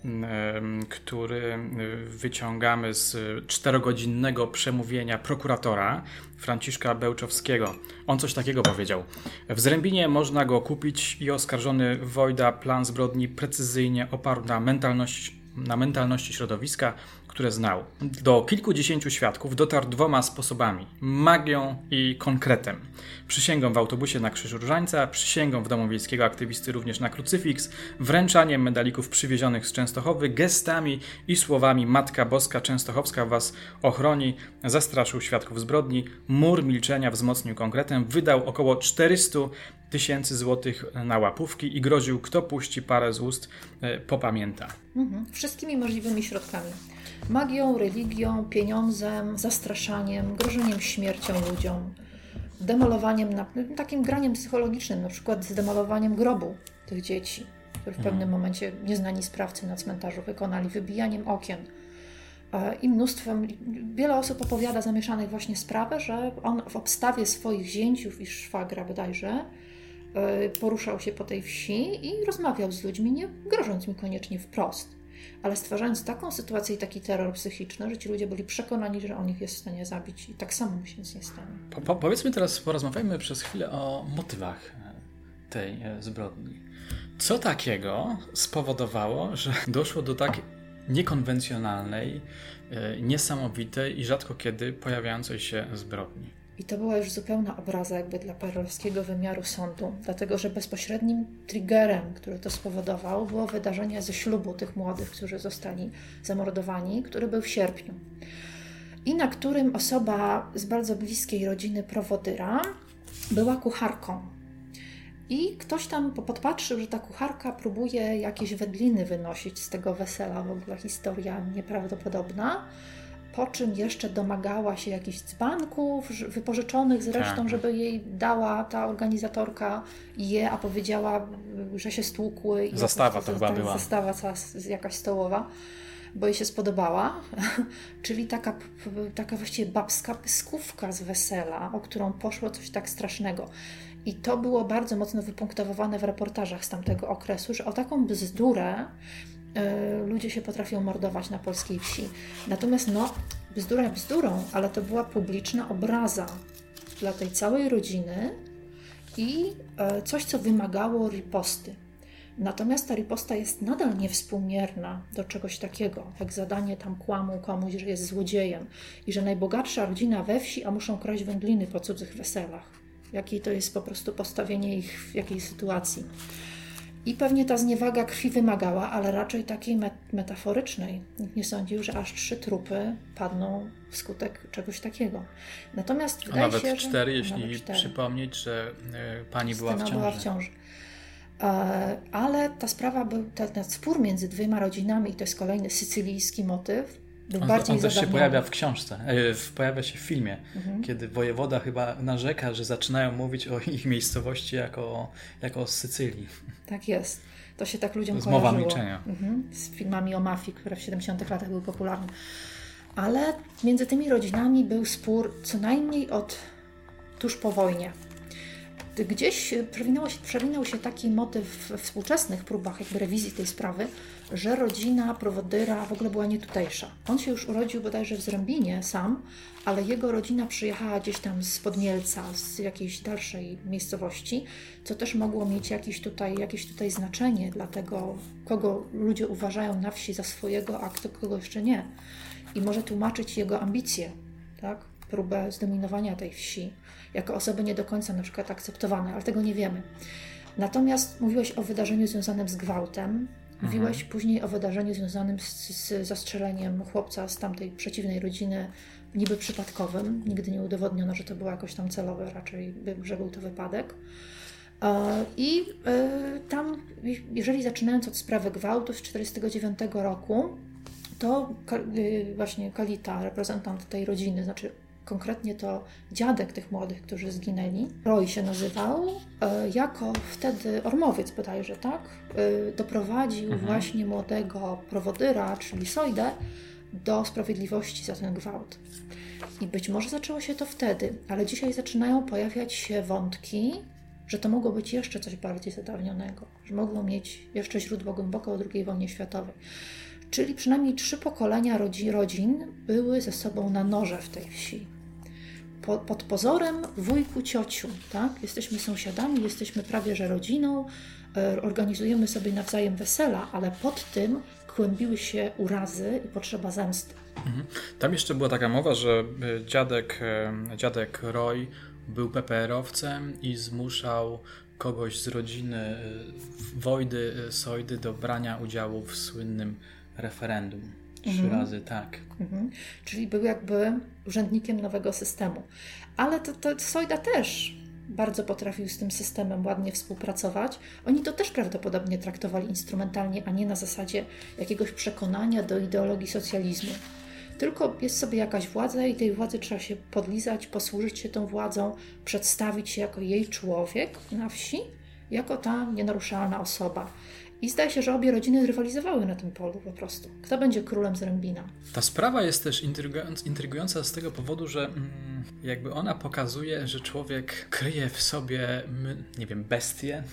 mm, który e, wyciągamy z czterogodzinnego przemówienia prokuratora Franciszka Bełczowskiego. On coś takiego powiedział. W Zrębinie można go kupić i oskarżony Wojda plan zbrodni precyzyjnie oparł na mentalności, na mentalności środowiska, które znał. Do kilkudziesięciu świadków dotarł dwoma sposobami: magią i konkretem. Przysięgą w autobusie na krzyż Różańca, przysięgą w domu wiejskiego aktywisty również na krucyfiks, wręczaniem medalików przywiezionych z Częstochowy, gestami i słowami Matka Boska Częstochowska was ochroni, zastraszył świadków zbrodni, mur milczenia wzmocnił konkretem, wydał około 400 tysięcy złotych na łapówki i groził, kto puści parę z ust, e, popamięta. Mhm. Wszystkimi możliwymi środkami magią, religią, pieniądzem, zastraszaniem, grożeniem śmiercią ludziom, demolowaniem, takim graniem psychologicznym, na przykład zdemolowaniem grobu tych dzieci, które w pewnym mhm. momencie nieznani sprawcy na cmentarzu wykonali, wybijaniem okien. E, I mnóstwem, wiele osób opowiada zamieszanych właśnie sprawę, że on w obstawie swoich zięciów i szwagra bodajże e, poruszał się po tej wsi i rozmawiał z ludźmi, nie grożąc mi koniecznie wprost ale stwarzając taką sytuację i taki terror psychiczny, że ci ludzie byli przekonani, że on ich jest w stanie zabić i tak samo mu się nic nie stanie. Po, po, powiedzmy teraz, porozmawiajmy przez chwilę o motywach e, tej e, zbrodni. Co takiego spowodowało, że doszło do tak niekonwencjonalnej, e, niesamowitej i rzadko kiedy pojawiającej się zbrodni. I to była już zupełna obraza jakby dla perelowskiego wymiaru sądu, dlatego że bezpośrednim triggerem, który to spowodował, było wydarzenie ze ślubu tych młodych, którzy zostali zamordowani, który był w sierpniu. I na którym osoba z bardzo bliskiej rodziny prowodyra była kucharką. I ktoś tam podpatrzył, że ta kucharka próbuje jakieś wędliny wynosić z tego wesela, w ogóle historia nieprawdopodobna po czym jeszcze domagała się jakichś dzbanków wypożyczonych zresztą, tak. żeby jej dała ta organizatorka je, a powiedziała, że się stłukły. Zastawa to chyba była. Zastawa jakaś stołowa, bo jej się spodobała. Czyli taka, taka właściwie babska pyskówka z wesela, o którą poszło coś tak strasznego. I to było bardzo mocno wypunktowane w reportażach z tamtego okresu, że o taką bzdurę ludzie się potrafią mordować na polskiej wsi. Natomiast no, bzdura bzdurą, ale to była publiczna obraza dla tej całej rodziny i e, coś, co wymagało riposty. Natomiast ta riposta jest nadal niewspółmierna do czegoś takiego, jak zadanie tam kłamu komuś, że jest złodziejem i że najbogatsza rodzina we wsi, a muszą kraść wędliny po cudzych weselach. Jakie to jest po prostu postawienie ich w jakiej sytuacji. I pewnie ta zniewaga krwi wymagała, ale raczej takiej metaforycznej. Nikt nie sądził, że aż trzy trupy padną wskutek czegoś takiego. Natomiast wydaje nawet się, cztery, że, jeśli cztery. przypomnieć, że e, pani była w ciąży. była w ciąży. E, ale ta sprawa, był ten, ten spór między dwiema rodzinami, i to jest kolejny sycylijski motyw, on, bardziej on też się pojawia w książce, e, pojawia się w filmie, mhm. kiedy wojewoda chyba narzeka, że zaczynają mówić o ich miejscowości jako, jako o Sycylii. Tak jest. To się tak ludziom kojarzyło. mowa milczenia. Mhm. Z filmami o mafii, które w 70 latach były popularne. Ale między tymi rodzinami był spór co najmniej od tuż po wojnie. Gdzieś przewinął się, przewinął się taki motyw we współczesnych próbach jakby rewizji tej sprawy, że rodzina prowodyra w ogóle była nietutejsza. On się już urodził bodajże w Zrębinie sam, ale jego rodzina przyjechała gdzieś tam z Podmielca, z jakiejś dalszej miejscowości, co też mogło mieć jakieś tutaj, jakieś tutaj znaczenie dla tego, kogo ludzie uważają na wsi za swojego, a kto kogo jeszcze nie. I może tłumaczyć jego ambicje, tak? próbę zdominowania tej wsi jako osoby nie do końca na przykład akceptowane, ale tego nie wiemy. Natomiast mówiłeś o wydarzeniu związanym z gwałtem, Mówiłeś mhm. później o wydarzeniu związanym z, z, zastrzeleniem chłopca z tamtej przeciwnej rodziny, niby przypadkowym. Nigdy nie udowodniono, że to było jakoś tam celowe, raczej, że był to wypadek. E, I e, tam, jeżeli zaczynając od sprawy gwałtu z 1949 roku, to y, właśnie Kalita, reprezentant tej rodziny, znaczy konkretnie to dziadek tych młodych, którzy zginęli, Roy się nazywał, e, jako wtedy Ormowiec bodajże, tak? E, doprowadził mhm. właśnie młodego prowodyra, czyli Sojdę, do sprawiedliwości za ten gwałt. I być może zaczęło się to wtedy, ale dzisiaj zaczynają pojawiać się wątki, że to mogło być jeszcze coś bardziej zadawnionego, że mogło mieć jeszcze źródło głęboko o II wojnie światowej. Czyli przynajmniej trzy pokolenia rodzin były ze sobą na noże w tej wsi po, pod pozorem wujku, ciociu, tak? Jesteśmy sąsiadami, jesteśmy prawie że rodziną, e, organizujemy sobie nawzajem wesela, ale pod tym kłębiły się urazy i potrzeba zemsty. Mhm. Tam jeszcze była taka mowa, że e, dziadek, e, dziadek Roy był PPR-owcem i zmuszał kogoś z rodziny Wojdy Sojdy do brania udziału w słynnym referendum. Trzy mhm. razy tak. Mhm. Czyli był jakby urzędnikiem nowego systemu. Ale to, to Sojda też bardzo potrafił z tym systemem ładnie współpracować. Oni to też prawdopodobnie traktowali instrumentalnie, a nie na zasadzie jakiegoś przekonania do ideologii socjalizmu. Tylko jest sobie jakaś władza i tej władzy trzeba się podlizać, posłużyć się tą władzą, przedstawić się jako jej człowiek na wsi, jako ta nienaruszalna osoba. I zdaje się, że obie rodziny rywalizowały na tym polu po prostu. Kto będzie królem z Rębina? Ta sprawa jest też intrygująca z tego powodu, że mm, jakby ona pokazuje, że człowiek kryje w sobie, nie wiem, bestię.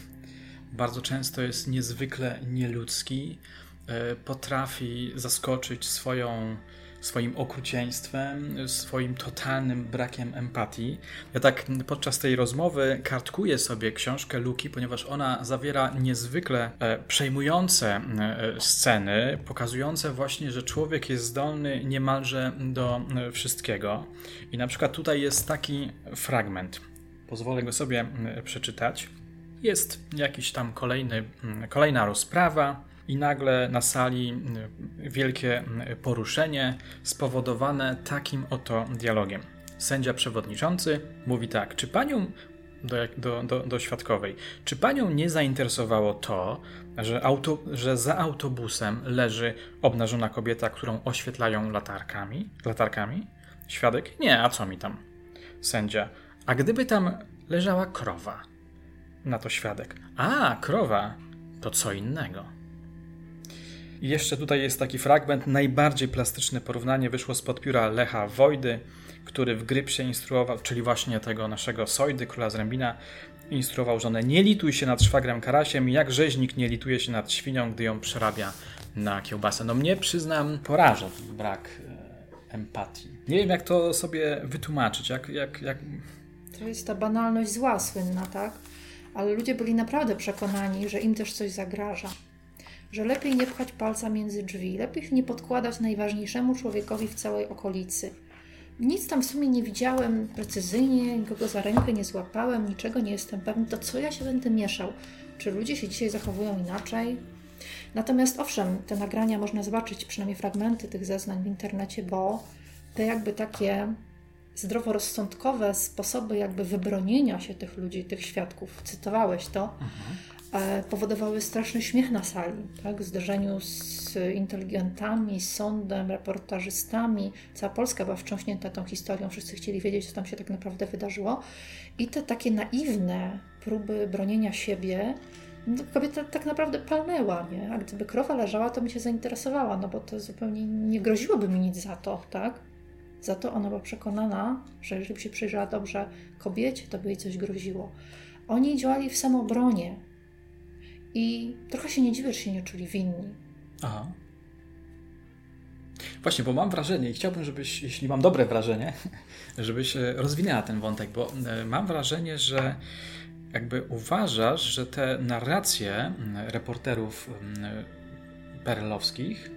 Bardzo często jest niezwykle nieludzki. E, potrafi zaskoczyć swoją swoim okrucieństwem, swoim totalnym brakiem empatii. Ja tak podczas tej rozmowy kartkuję sobie książkę Luki, ponieważ ona zawiera niezwykle e, przejmujące e, sceny, pokazujące właśnie, że człowiek jest zdolny niemalże do e, wszystkiego. I na przykład tutaj jest taki fragment. Pozwolę go sobie przeczytać. Jest jakiś tam kolejny, kolejna rozprawa i nagle na sali wielkie poruszenie spowodowane takim oto dialogiem. Sędzia przewodniczący mówi tak: Czy panią do, do, do świadkowej. Czy panią nie zainteresowało to, że, auto, że za autobusem leży obnażona kobieta, którą oświetlają latarkami? latarkami? Świadek? Nie, a co mi tam? Sędzia. A gdyby tam leżała krowa? Na to świadek. A, krowa, to co innego. I jeszcze tutaj jest taki fragment, najbardziej plastyczne porównanie wyszło spod pióra Lecha Wojdy, który w Grypsie instruował, czyli właśnie tego naszego Sojdy, króla Zrębina, instruował żonę nie lituj się nad szwagrem Karasiem, jak rzeźnik nie lituje się nad świnią, gdy ją przerabia na kiełbasę. No mnie, przyznam, poraża brak e, empatii. Nie wiem, jak to sobie wytłumaczyć, jak, jak, jak... To jest ta banalność zła słynna, tak? Ale ludzie byli naprawdę przekonani, że im też coś zagraża że lepiej nie pchać palca między drzwi, lepiej nie podkładać najważniejszemu człowiekowi w całej okolicy. Nic tam w sumie nie widziałem precyzyjnie, nikogo za rękę nie złapałem, niczego nie jestem pewny, to co ja się będę mieszał? Czy ludzie się dzisiaj zachowują inaczej? Natomiast owszem, te nagrania można zobaczyć, przynajmniej fragmenty tych zeznań w internecie, bo te jakby takie zdroworozsądkowe sposoby jakby wybronienia się tych ludzi, tych świadków, cytowałeś to, mhm. E, powodowały straszny śmiech na sali, tak? w zderzeniu z inteligentami, z sądem, reportażystami. Cała Polska była wstrząśnięta tą historią, wszyscy chcieli wiedzieć, co tam się tak naprawdę wydarzyło. I te takie naiwne próby bronienia siebie, no, kobieta tak naprawdę palnęła, nie? A gdyby krowa leżała, to by się zainteresowała, no bo to zupełnie nie groziłoby mi nic za to, tak? Za to ona była przekonana, że jeżeli by się przyjrzała dobrze kobiecie, to by jej coś groziło. Oni działali w samobronie, i trochę się nie dziwię, że się nie czuli winni. Aha. Właśnie, bo mam wrażenie i chciałbym, żebyś, jeśli mam dobre wrażenie, żebyś e, rozwinęła ten wątek, bo e, mam wrażenie, że jakby uważasz, że te narracje reporterów perelowskich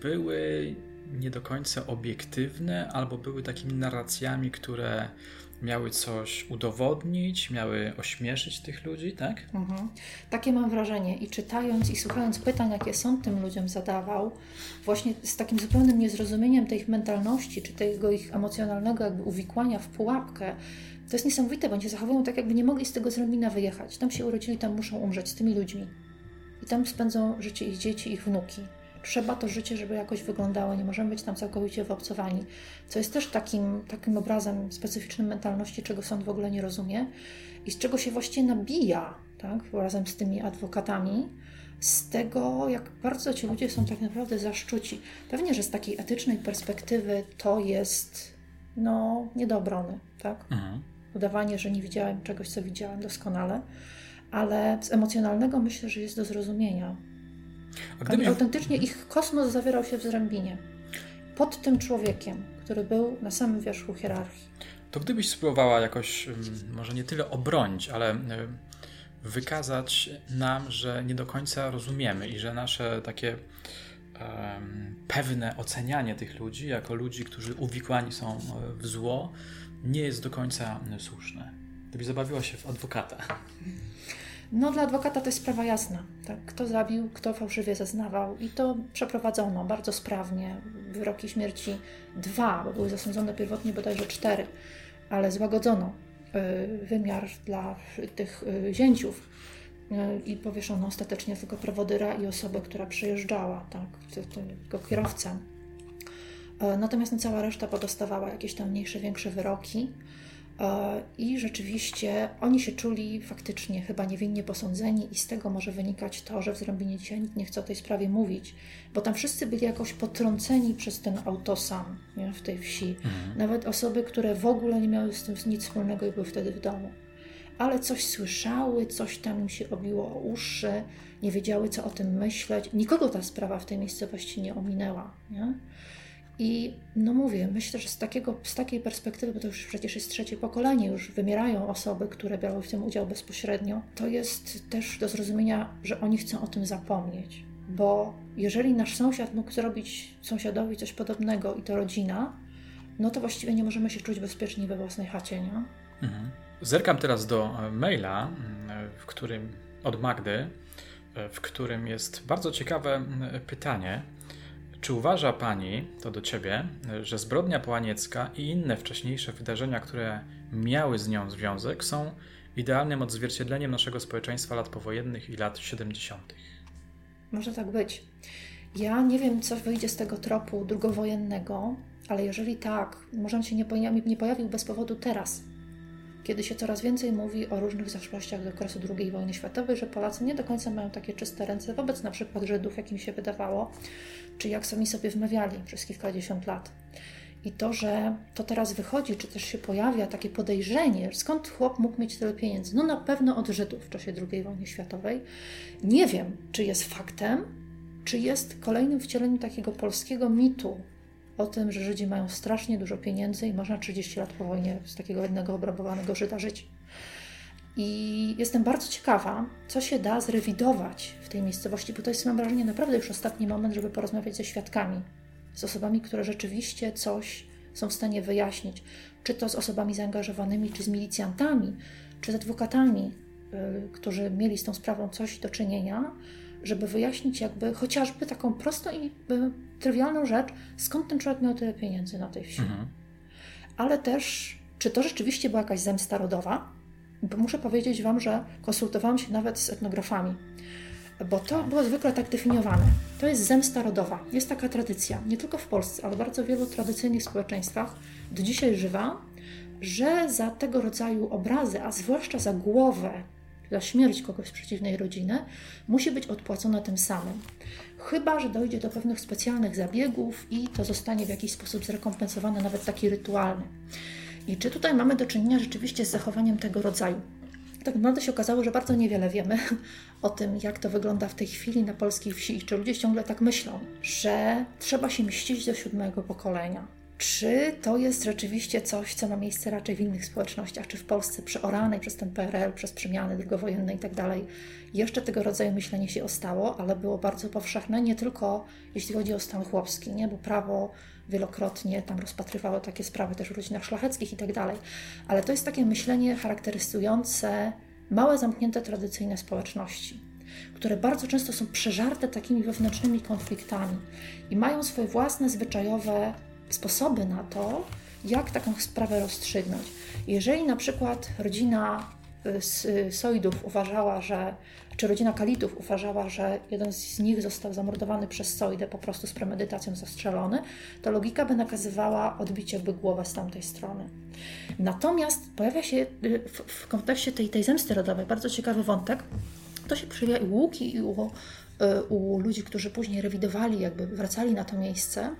były nie do końca obiektywne, albo były takimi narracjami, które miały coś udowodnić, miały ośmieszyć tych ludzi, tak? Mhm. Takie mam wrażenie. I czytając i słuchając pytań, jakie sąd tym ludziom zadawał, właśnie z takim zupełnym niezrozumieniem tej ich mentalności, czy tego ich emocjonalnego jakby uwikłania w pułapkę, to jest niesamowite, bo oni się zachowują tak, jakby nie mogli z tego zrobina wyjechać. Tam się urodzili, tam muszą umrzeć z tymi ludźmi. I tam spędzą życie ich dzieci, ich wnuki trzeba to życie, żeby jakoś wyglądało, nie możemy być tam całkowicie wyobcowani, co jest też takim, takim obrazem specyficznym mentalności, czego sąd w ogóle nie rozumie i z czego się właściwie nabija, tak, razem z tymi adwokatami, z tego, jak bardzo ci ludzie są tak naprawdę zaszczuci. Pewnie, że z takiej etycznej perspektywy to jest no, nie do obrony, tak? Mhm. Udawanie, że nie widziałem czegoś, co widziałem doskonale, ale z emocjonalnego myślę, że jest do zrozumienia. A gdybyś... Autentycznie ich kosmos zawierał się w zrębinie. Pod tym człowiekiem, który był na samym wierzchu hierarchii. To gdybyś spróbowała jakoś, może nie tyle obronić, ale wykazać nam, że nie do końca rozumiemy i że nasze takie pewne ocenianie tych ludzi jako ludzi, którzy uwikłani są e, w zło, nie jest do końca słuszne. Gdybyś zabawiła się w adwokata. No dla adwokata to jest sprawa jasna. Tak? Kto zabił, kto fałszywie zeznawał i to przeprowadzono bardzo sprawnie. Wyroki śmierci dwa, bo były zasądzone pierwotnie bodajże cztery, ale złagodzono y, wymiar dla tych y, zięciów y, i powieszono ostatecznie tylko prowodyra i osobę, która przyjeżdżała, tak, tego kierowcę. Natomiast cała reszta podostawała jakieś tam mniejsze, większe wyroki. E, I rzeczywiście oni się czuli faktycznie chyba niewinnie posądzeni, i z tego może wynikać to, że w Zrąbinie dzisiaj nikt nie chce o tej sprawie mówić, bo tam wszyscy byli jakoś potrąceni przez ten autosam nie, w tej wsi. Mhm. Nawet osoby, które w ogóle nie miały z tym nic wspólnego i były wtedy w domu. ale coś słyszały, coś tam im się obiło o uszy, nie wiedziały, co o tym myśleć. Nikogo ta sprawa w tej miejscowości nie ominęła. Nie? I no mówię, myślę, że z, takiego, z takiej perspektywy, bo to już przecież jest trzecie pokolenie, już wymierają osoby, które biorą w tym udział bezpośrednio, to jest też do zrozumienia, że oni chcą o tym zapomnieć. Bo jeżeli nasz sąsiad mógł zrobić sąsiadowi coś podobnego i to rodzina, no to właściwie nie możemy się czuć bezpieczni we własnej chacie, nie? Mhm. Zerkam teraz do e, maila, w którym od Magdy, e, w którym jest bardzo ciekawe pytanie. Czy uważa Pani, to do Ciebie, że zbrodnia połaniecka i inne wcześniejsze wydarzenia, które miały z nią związek, są idealnym odzwierciedleniem naszego społeczeństwa lat powojennych i lat 70.? Może tak być. Ja nie wiem, co wyjdzie z tego tropu drugowojennego, ale jeżeli tak, może on się nie pojawił, nie pojawił bez powodu teraz, kiedy się coraz więcej mówi o różnych zaszłościach z okresu II wojny światowej, że Polacy nie do końca mają takie czyste ręce wobec na przykład Żydów, jak im się wydawało, czy jak sami sobie wmawiali przez kilkadziesiąt lat. I to, że to teraz wychodzi, czy też się pojawia takie podejrzenie, skąd chłop mógł mieć tyle pieniędzy? No na pewno od Żydów w czasie II wojny światowej. Nie wiem, czy jest faktem, czy jest kolejnym wcieleniem takiego polskiego mitu o tym, że Żydzi mają strasznie dużo pieniędzy i można 30 lat po wojnie z takiego jednego obrabowanego Żyda żyć. I jestem bardzo ciekawa, co się da zrewidować w tej miejscowości, bo to jest, mam wrażenie, naprawdę już ostatni moment, żeby porozmawiać ze świadkami, z osobami, które rzeczywiście coś są w stanie wyjaśnić. Czy to z osobami zaangażowanymi, czy z milicjantami, czy z adwokatami, yy, którzy mieli z tą sprawą coś do czynienia, żeby wyjaśnić jakby chociażby taką prostą i trywialną rzecz, skąd ten człowiek miał tyle pieniędzy na tej wsi. Mhm. Ale też, czy to rzeczywiście była jakaś zemsta rodowa, bo muszę powiedzieć Wam, że konsultowałam się nawet z etnografami, bo to było zwykle tak definiowane. To jest zemsta rodowa. Jest taka tradycja, nie tylko w Polsce, ale w bardzo wielu tradycyjnych społeczeństwach, do dzisiaj żywa, że za tego rodzaju obrazy, a zwłaszcza za głowę, za śmierć kogoś z przeciwnej rodziny, musi być odpłacona tym samym. Chyba, że dojdzie do pewnych specjalnych zabiegów i to zostanie w jakiś sposób zrekompensowane, nawet taki rytualny. I czy tutaj mamy do czynienia rzeczywiście z zachowaniem tego rodzaju? Tak naprawdę się okazało, że bardzo niewiele wiemy o tym, jak to wygląda w tej chwili na polskiej wsi i czy ludzie ciągle tak myślą, że trzeba się mścić do siódmego pokolenia. Czy to jest rzeczywiście coś, co ma miejsce raczej w innych społecznościach, czy w Polsce przeoranej przez ten PRL, przez przemiany drugowojenne i tak dalej, jeszcze tego rodzaju myślenie się ostało, ale było bardzo powszechne, nie tylko jeśli chodzi o stan chłopski, nie? bo prawo wielokrotnie tam rozpatrywało takie sprawy też w rodzinach szlacheckich i tak. Ale to jest takie myślenie charakteryzujące małe, zamknięte, tradycyjne społeczności, które bardzo często są przeżarte takimi wewnętrznymi konfliktami i mają swoje własne zwyczajowe sposoby na to, jak taką sprawę rozstrzygnąć. Jeżeli na przykład rodzina y, Sojdów uważała, że czy rodzina Kalitów uważała, że jeden z nich został zamordowany przez Sojdę, po prostu z premedytacją zastrzelony, to logika by nakazywała odbicie by głowę z tamtej strony. Natomiast pojawia się y, w, w kontekście tej, tej zemsty rodowej bardzo ciekawy wątek. To się przejawia i u Łuki, i u, y, u ludzi, którzy później rewidowali, jakby wracali na to miejsce,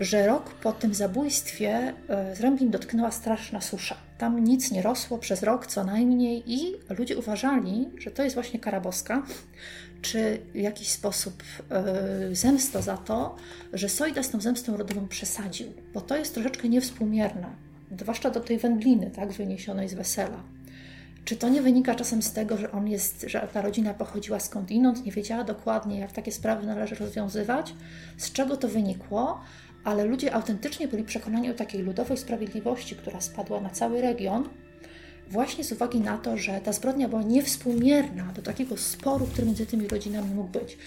że rok po tym zabójstwie y, Zrębin dotknęła straszna susza tam nic nie rosło przez rok co najmniej i ludzie uważali, że to jest właśnie kara boska, czy w jakiś sposób yy, zemsta za to, że Sojda z tą zemstą rodową przesadził, bo to jest troszeczkę niewspółmierne, zwłaszcza do tej wędliny, tak, wyniesionej z wesela. Czy to nie wynika czasem z tego, że on jest, że ta rodzina pochodziła skądinąd, nie wiedziała dokładnie, jak takie sprawy należy rozwiązywać? Z czego to wynikło? Ale ludzie autentycznie byli przekonani o takiej ludowej sprawiedliwości, która spadła na cały region, właśnie z uwagi na to, że ta zbrodnia była niewspółmierna do takiego sporu, który między tymi rodzinami mógł być.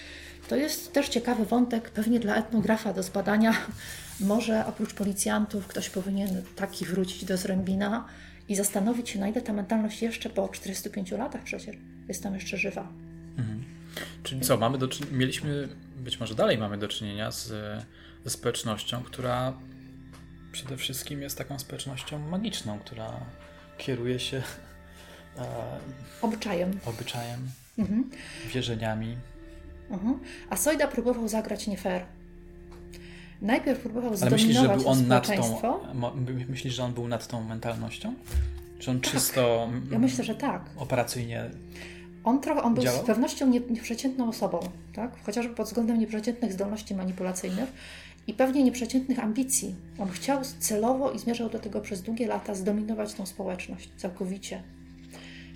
To jest też ciekawy wątek, pewnie dla etnografa do zbadania. Może oprócz policjantów ktoś powinien taki wrócić do Zrębina i zastanowić się, na ile ta mentalność jeszcze po 45 latach przecież jest tam jeszcze żywa. Mhm. Czyli co, mamy do, mieliśmy, być może dalej mamy do czynienia z ze społecznością, która przede wszystkim jest taką społecznością magiczną, która kieruje się e, obyczajem, obyczajem mhm. wierzeniami. Mhm. A Sojda próbował zagrać nie fair. Najpierw próbował zdominować myślisz, że był on nad tą, myślisz, że on był nad tą mentalnością? Czy on tak. czysto. Ja myślę, że tak. Operacyjnie. On, trochę, on był z pewnością nie, nieprzeciętną osobą, tak? chociażby pod względem nieprzeciętnych zdolności manipulacyjnych i pewnie nieprzeciętnych ambicji. On chciał celowo i zmierzał do tego przez długie lata zdominować tą społeczność całkowicie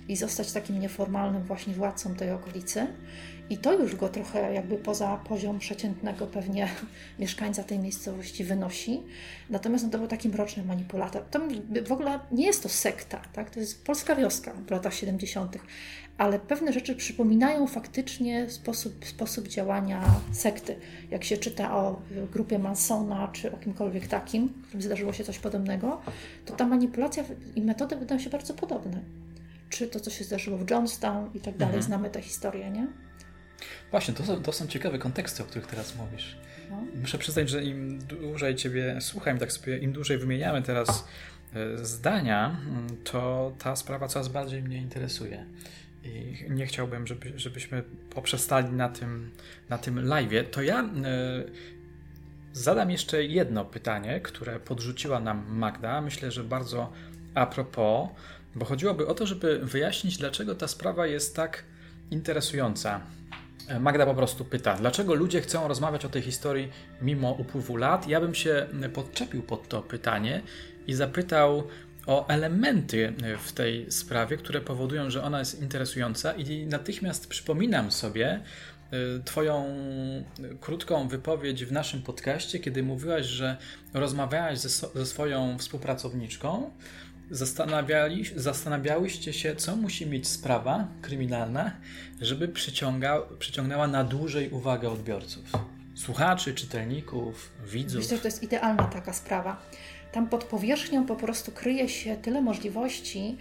i zostać takim nieformalnym właśnie władcą tej okolicy. I to już go trochę jakby poza poziom przeciętnego pewnie mieszkańca tej miejscowości wynosi. Natomiast on to był taki mroczny manipulator. To w ogóle nie jest to sekta, tak? to jest polska wioska w latach 70., ale pewne rzeczy przypominają faktycznie sposób, sposób działania sekty. Jak się czyta o grupie Mansona czy o kimkolwiek takim, którym zdarzyło się coś podobnego, to ta manipulacja i metody wydają się bardzo podobne. Czy to, co się zdarzyło w Johnstown i tak dalej, mhm. znamy tę historię, nie? Właśnie, to są, to są ciekawe konteksty, o których teraz mówisz. No. Muszę przyznać, że im dłużej Ciebie słucham, tak sobie im dłużej wymieniamy teraz e, zdania, to ta sprawa coraz bardziej mnie interesuje. I nie chciałbym, żeby, żebyśmy poprzestali na tym, na tym live'ie. To ja y, zadam jeszcze jedno pytanie, które podrzuciła nam Magda. Myślę, że bardzo a propos, bo chodziłoby o to, żeby wyjaśnić, dlaczego ta sprawa jest tak interesująca. Magda po prostu pyta, dlaczego ludzie chcą rozmawiać o tej historii mimo upływu lat? Ja bym się podczepił pod to pytanie i zapytał o elementy w tej sprawie, które powodują, że ona jest interesująca, i natychmiast przypominam sobie y, Twoją krótką wypowiedź w naszym podcaście, kiedy mówiłaś, że rozmawiałaś ze, ze swoją współpracowniczką zastanawiali, zastanawiałyście się, co musi mieć sprawa kryminalna, żeby przyciąga, przyciągnęła na dłużej uwagę odbiorców. Słuchaczy, czytelników, widzów. Myślę, że to jest idealna taka sprawa. Tam pod powierzchnią po prostu kryje się tyle możliwości,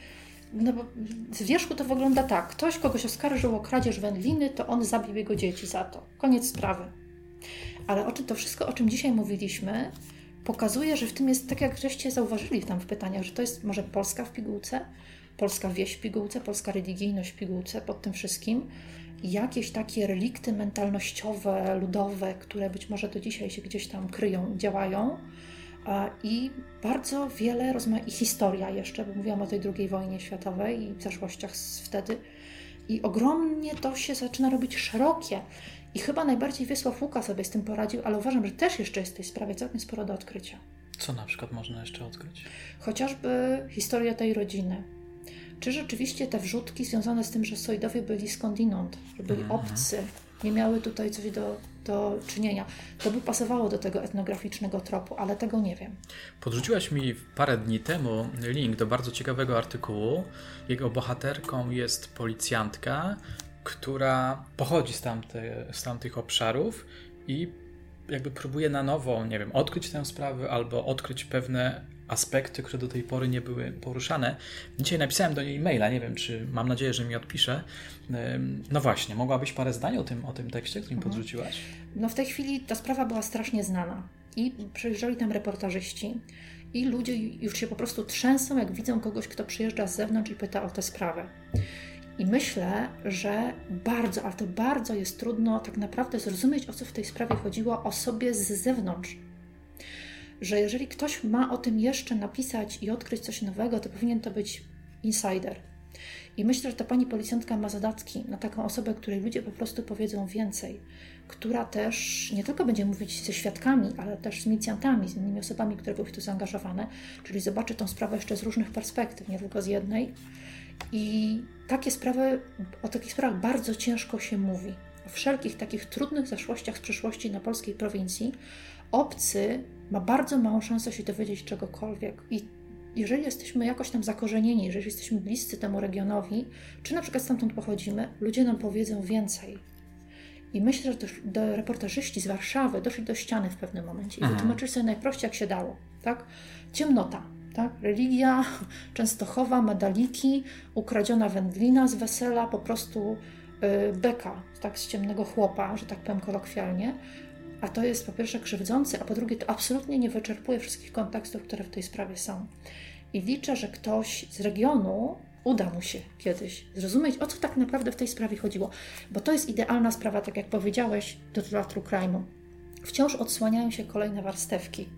no bo z wierzchu to wygląda tak. Ktoś kogoś oskarżył o kradzież wędliny, to on zabił jego dzieci za to. Koniec sprawy. Ale o czym to wszystko, o czym dzisiaj mówiliśmy, pokazuje, że w tym jest, tak jak żeście zauważyli tam w pytaniach, że to jest może Polska w pigułce, polska wieś w pigułce, polska religijność w pigułce pod tym wszystkim. Jakieś takie relikty mentalnościowe, ludowe, które być może do dzisiaj się gdzieś tam kryją, działają. I bardzo wiele rozmaitych, i historia jeszcze, bo mówiłam o tej II wojnie światowej i zaszłościach wtedy. I ogromnie to się zaczyna robić szerokie. I chyba najbardziej Wiesław Łuka sobie z tym poradził, ale uważam, że też jeszcze jest w tej sprawie całkiem sporo do odkrycia. Co na przykład można jeszcze odkryć? Chociażby historia tej rodziny. Czy rzeczywiście te wrzutki związane z tym, że Sojdowie byli skądinąd, że byli -hmm. obcy, nie miały tutaj coś do, do czynienia. To by pasowało do tego etnograficznego tropu, ale tego nie wiem. Podrzuciłaś mi parę dni temu link do bardzo ciekawego artykułu. Jego bohaterką jest policjantka, która pochodzi z, tamte, z tamtych obszarów i jakby próbuje na nowo, nie wiem, odkryć tę sprawę albo odkryć pewne aspekty, które do tej pory nie były poruszane. Dzisiaj napisałem do niej maila, nie wiem, czy mam nadzieję, że mi odpisze. No właśnie, mogłabyś parę zdań o tym, o tym tekście, którym mhm. podrzuciłaś? No w tej chwili ta sprawa była strasznie znana i przyjeżdżali tam reportażyści i ludzie już się po prostu trzęsą, jak widzą kogoś, kto przyjeżdża z zewnątrz i pyta o tę sprawę. I myślę, że bardzo, ale to bardzo jest trudno tak naprawdę zrozumieć, o co w tej sprawie chodziło osobie z zewnątrz. Że jeżeli ktoś ma o tym jeszcze napisać i odkryć coś nowego, to powinien to być insider. I myślę, że ta pani policjantka ma zadatki na taką osobę, której ludzie po prostu powiedzą więcej, która też nie tylko będzie mówić ze świadkami, ale też z milicjantami, z innymi osobami, które były w to zaangażowane, czyli zobaczy tą sprawę jeszcze z różnych perspektyw, nie tylko z jednej i takie sprawy, o takich sprawach bardzo ciężko się mówi. O wszelkich takich trudnych zaszłościach z przeszłości na polskiej prowincji obcy ma bardzo małą szansę się dowiedzieć czegokolwiek. I jeżeli jesteśmy jakoś tam zakorzenieni, jeżeli jesteśmy bliscy temu regionowi, czy na przykład stamtąd pochodzimy, ludzie nam powiedzą więcej. I myślę, że do reportażyści z Warszawy doszli do ściany w pewnym momencie i mhm. wytłumaczyli sobie najprościej, jak się dało. Tak? Ciemnota tak? Religia, Częstochowa, medaliki, ukradziona wędlina z wesela, po prostu y, beka, tak, z ciemnego chłopa, że tak powiem kolokwialnie. A to jest po pierwsze krzywdzące, a po drugie to absolutnie nie wyczerpuje wszystkich kontekstów, które w tej sprawie są. I liczę, że ktoś z regionu uda mu się kiedyś zrozumieć, o co tak naprawdę w tej sprawie chodziło. Bo to jest idealna sprawa, tak jak powiedziałeś, do teatru crime'u. Wciąż odsłaniają się kolejne warstewki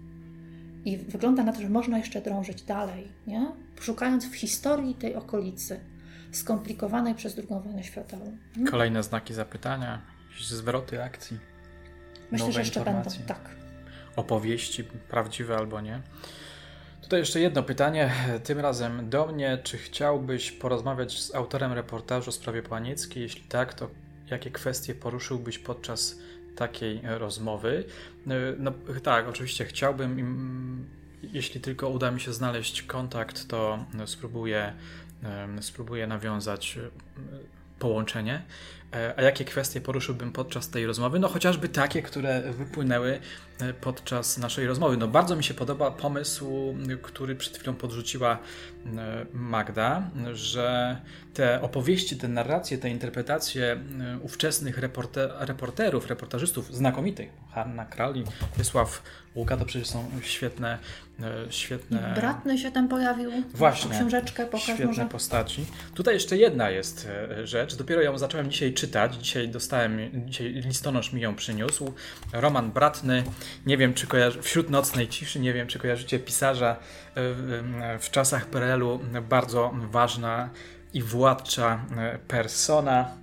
I wygląda na to, że można jeszcze drążyć dalej, nie? szukając w historii tej okolicy, skomplikowanej przez II wojnę światową. Hmm? Kolejne znaki zapytania, zwroty akcji. Myślę, że jeszcze będą, tak. Opowieści, prawdziwe albo nie. Tutaj jeszcze jedno pytanie, tym razem do mnie. Czy chciałbyś porozmawiać z autorem reportażu o sprawie Płanieckiej? Jeśli tak, to jakie kwestie poruszyłbyś podczas takiej rozmowy? No tak, oczywiście chciałbym, jeśli tylko uda mi się znaleźć kontakt, to spróbuję, spróbuję nawiązać połączenie. E, a jakie kwestie poruszyłbym podczas tej rozmowy? No chociażby takie, które wypłynęły e, podczas naszej rozmowy. No bardzo mi się podoba pomysł, który przed chwilą podrzuciła e, Magda, że te opowieści, te narracje, te interpretacje ówczesnych reporter, reporterów, reportażystów znakomitych, Hanna Krali, Wiesław Łuka, to przecież są świetne świetne... Bratny się tam pojawił. Właśnie. Książeczkę pokaż Świetne może. postaci. Tutaj jeszcze jedna jest rzecz. Dopiero ją zacząłem dzisiaj czytać. Dzisiaj dostałem, dzisiaj listonosz mi ją przyniósł. Roman Bratny, nie wiem czy kojarzy, wśród nocnej ciszy, nie wiem czy kojarzycie pisarza e, w czasach PRL-u, bardzo ważna i władcza e, persona.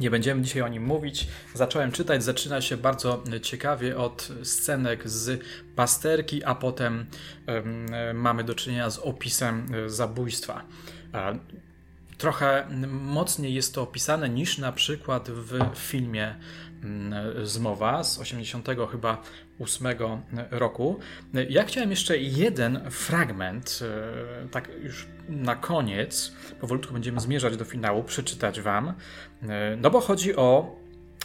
Nie będziemy dzisiaj o nim mówić. Zacząłem czytać, zaczyna się bardzo ciekawie od scenek z pasterki, a potem mamy do czynienia z opisem e, zabójstwa trochę mocniej jest to opisane niż na przykład w filmie mm, Zmowa z 80 chyba 8 roku. Ja chciałem jeszcze jeden fragment, e, tak już na koniec, powolutku będziemy zmierzać do finału, przeczytać wam, e, no bo chodzi o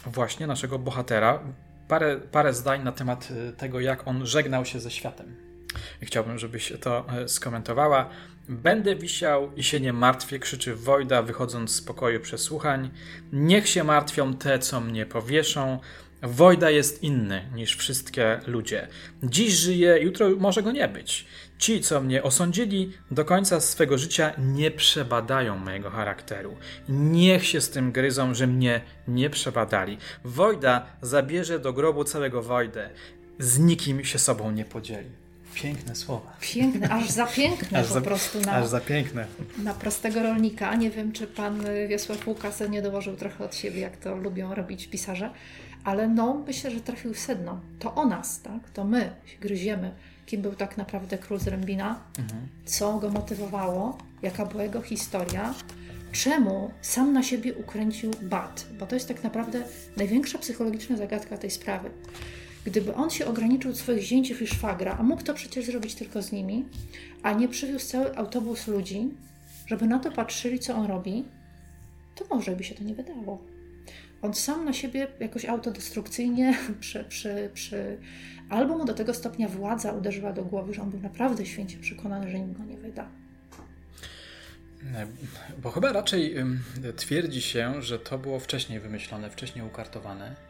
właśnie naszego bohatera. Parę, parę zdań na temat e, tego, jak on żegnał się ze światem. Chciałbym, żebyś to skomentowała. Będę wisiał i się nie martwię, krzyczy Wojda, wychodząc z pokoju przesłuchań. Niech się martwią te, co mnie powieszą. Wojda jest inny niż wszystkie ludzie. Dziś żyje, jutro może go nie być. Ci, co mnie osądzili, do końca swego życia nie przebadają mojego charakteru. Niech się z tym gryzą, że mnie nie przebadali. Wojda zabierze do grobu całego Wojdę. Z nikim się sobą nie podzieli. Piękne słowa. Piękne, aż za piękne aż po za, prostu. Na, aż za piękne. Na prostego rolnika. Nie wiem, czy pan Wiesław Łukas nie dołożył trochę od siebie, jak to lubią robić pisarze, ale no, myślę, że trafił w sedno. To o nas, tak? To my się gryziemy, kim był tak naprawdę król z Rębina, mhm. co go motywowało, jaka była jego historia, czemu sam na siebie ukręcił bat, bo to jest tak naprawdę największa psychologiczna zagadka tej sprawy. Gdyby on się ograniczył do swoich zięciów i szwagra, a mógł to przecież zrobić tylko z nimi, a nie przywiózł cały autobus ludzi, żeby na to patrzyli, co on robi, to może by się to nie wydało. On sam na siebie jakoś autodestrukcyjnie przy, przy, przy... albo mu do tego stopnia władza uderzyła do głowy, że on był naprawdę święcie przekonany, że nikt go nie wyda. Bo chyba raczej twierdzi się, że to było wcześniej wymyślone, wcześniej ukartowane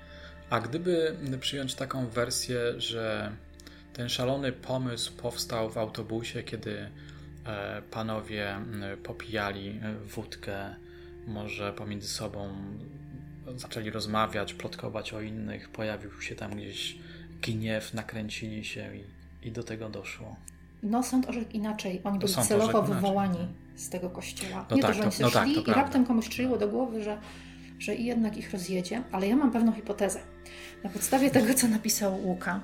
a gdyby przyjąć taką wersję, że ten szalony pomysł powstał w autobusie, kiedy e, panowie popijali e, wódkę, może pomiędzy sobą zaczęli rozmawiać, plotkować o innych, pojawił się tam gdzieś gniew, nakręcili się i, i do tego doszło. No, sąd orzekł inaczej. Oni byli celowo wywołani z tego kościoła. No Nie tak, to, że oni no tak, i raptem komuś czyniło do głowy, że że i jednak ich rozjedzie, ale ja mam pewną hipotezę. Na podstawie tego, co napisał Łuka,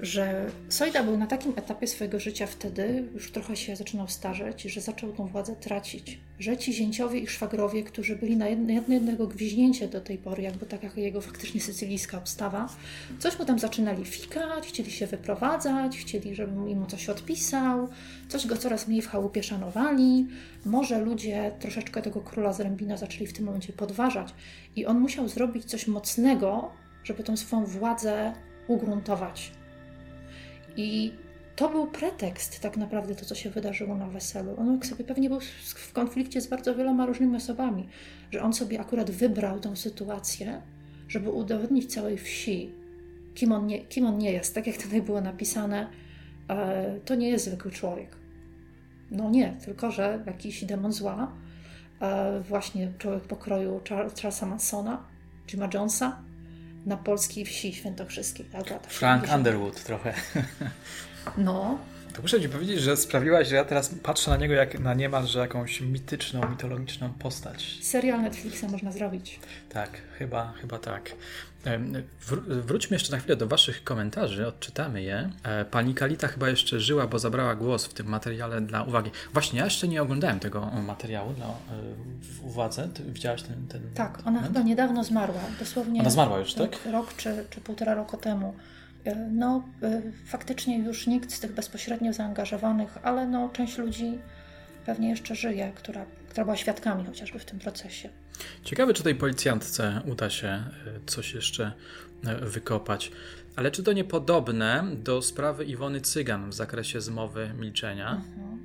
że Sojda był na takim etapie swojego życia wtedy, już trochę się zaczynał starzeć, że zaczął tą władzę tracić. Że ci zięciowie i szwagrowie, którzy byli na jedno, jednego gwiźnięcie do tej pory, jakby taka jego faktycznie sycylijska obstawa, coś mu tam zaczynali fikać, chcieli się wyprowadzać, chcieli, żeby im coś odpisał, coś go coraz mniej w chałupie szanowali. Może ludzie troszeczkę tego króla z Rębina zaczęli w tym momencie podważać i on musiał zrobić coś mocnego, żeby tą swoją władzę ugruntować. I to był pretekst, tak naprawdę, to co się wydarzyło na weselu. On sobie pewnie był w konflikcie z bardzo wieloma różnymi osobami, że on sobie akurat wybrał tę sytuację, żeby udowodnić całej wsi, kim on nie, kim on nie jest. Tak jak tutaj było napisane, e, to nie jest zwykły człowiek. No nie, tylko że jakiś demon zła, e, właśnie człowiek pokroju Charlesa Mansona, Jima Jonesa, na polskiej wsi świętokrzyskiej. Frank Underwood trochę. No. To muszę ci powiedzieć, że sprawiłaś, że ja teraz patrzę na niego jak na niemalże jakąś mityczną, mitologiczną postać. Serial Netflixa można zrobić. Tak, chyba, chyba tak. Wr wróćmy jeszcze na chwilę do Waszych komentarzy, odczytamy je. E, pani Kalita chyba jeszcze żyła, bo zabrała głos w tym materiale dla uwagi. Właśnie, ja jeszcze nie oglądałem tego materiału dla, e, w uwadze. Ty widziałaś ten, ten Tak, ona moment? chyba niedawno zmarła, dosłownie. Ona zmarła już, tak? Rok czy, czy półtora roku temu. E, no, faktycznie już nikt z tych bezpośrednio zaangażowanych, ale no, część ludzi pewnie jeszcze żyje, która, która była świadkami chociażby w tym procesie. Ciekawe, czy tej policjantce uda się e, coś jeszcze e, wykopać. Ale czy to niepodobne do sprawy Iwony Cygan w zakresie zmowy milczenia? Mhm.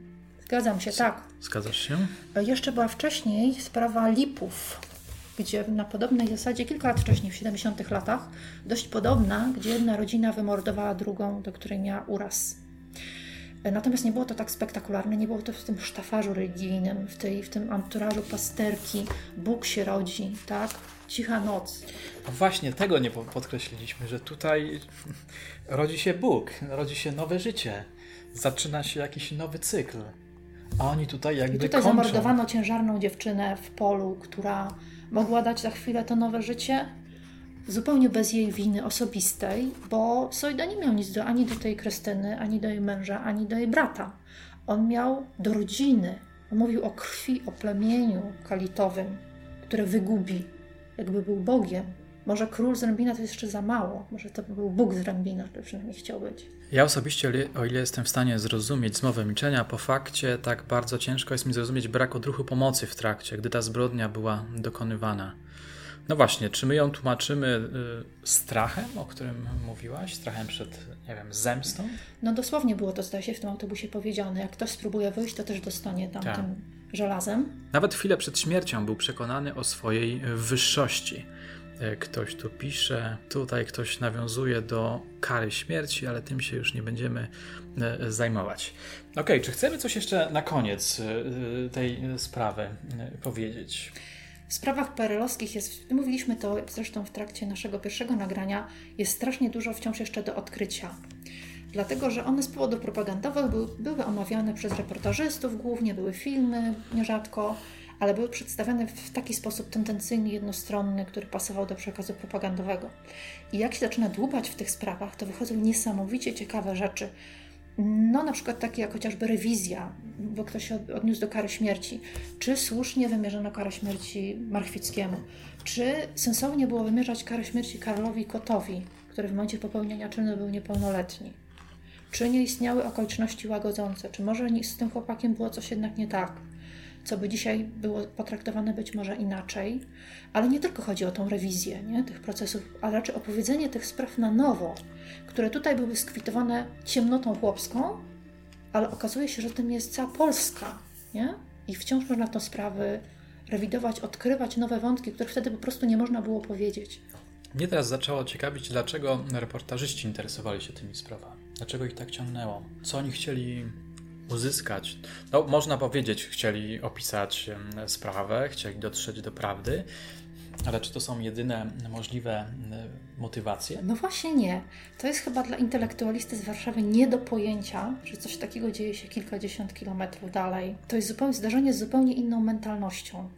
Zgadzam się, tak. Zgadzasz się? E, jeszcze była wcześniej sprawa Lipów, gdzie na podobnej zasadzie, kilka lat wcześniej, w 70 latach, dość podobna, gdzie jedna rodzina wymordowała drugą, do której miała uraz. Natomiast nie było to tak spektakularne, nie było to w tym sztafarzu religijnym, w, tej, w tym anturażu pasterki, Bóg się rodzi, tak? Cicha noc. No właśnie, tego nie podkreśliliśmy, że tutaj rodzi się Bóg, rodzi się nowe życie, zaczyna się jakiś nowy cykl. A oni tutaj jakby I tutaj kończą. zamordowano ciężarną dziewczynę w polu, która mogła dać za chwilę to nowe życie, zupełnie bez jej winy osobistej, bo Sojda nie miał nic do, ani do tej Krystyny, ani do jej męża, ani do jej brata. On miał do rodziny. On mówił o krwi, o plemieniu kalitowym, które wygubi, jakby był Bogiem. Może król z Rębina to jeszcze za mało. Może to był Bóg z Rębina, który przynajmniej chciał być. Ja osobiście, o ile jestem w stanie zrozumieć zmowę milczenia, po fakcie tak bardzo ciężko jest mi zrozumieć brak odruchu pomocy w trakcie, gdy ta zbrodnia była dokonywana. No właśnie, czy my ją tłumaczymy y, strachem, o którym mówiłaś? Strachem przed, nie wiem, zemstą? No dosłownie było to, zdaje się, w tym autobusie powiedziane. Jak ktoś spróbuje wyjść, to też dostanie tam tak. tym żelazem. Nawet chwilę przed śmiercią był przekonany o swojej wyższości. E, ktoś tu pisze, tutaj ktoś nawiązuje do kary śmierci, ale tym się już nie będziemy e, zajmować. Ok, czy chcemy coś jeszcze na koniec e, tej sprawy powiedzieć? W sprawach perelowskich jest, mówiliśmy to zresztą w trakcie naszego pierwszego nagrania, jest strasznie dużo wciąż jeszcze do odkrycia. Dlatego, że one z powodów propagandowych były, były omawiane przez reportażystów, głównie były filmy, nierzadko, ale były przedstawiane w taki sposób tendencyjny, jednostronny, który pasował do przekazu propagandowego. I jak się zaczyna dłubać w tych sprawach, to wychodzą niesamowicie ciekawe rzeczy. No, na przykład takie jak chociażby rewizja, bo ktoś się odniósł do kary śmierci. Czy słusznie wymierzono karę śmierci Marchwickiemu? Czy sensownie było wymierzać karę śmierci Karlowi Kotowi, który w momencie popełnienia czynu był niepełnoletni? Czy nie istniały okoliczności łagodzące? Czy może z tym chłopakiem było coś jednak nie tak? Co by dzisiaj było potraktowane być może inaczej, ale nie tylko chodzi o tą rewizję nie, tych procesów, ale raczej opowiedzenie tych spraw na nowo, które tutaj były skwitowane ciemnotą chłopską, ale okazuje się, że tym jest cała Polska, nie? I wciąż można te sprawy rewidować, odkrywać nowe wątki, których wtedy po prostu nie można było powiedzieć. Mnie teraz zaczęło ciekawić, dlaczego reportażyści interesowali się tymi sprawami. Dlaczego ich tak ciągnęło? Co oni chcieli uzyskać. No, można powiedzieć, chcieli opisać sprawę, chcieli dotrzeć do prawdy, ale czy to są jedyne możliwe motywacje? No właśnie nie. To jest chyba dla intelektualisty z Warszawy nie do pojęcia, że coś takiego dzieje się kilkadziesiąt kilometrów dalej. To jest zupełnie zdarzenie z zupełnie inną mentalnością.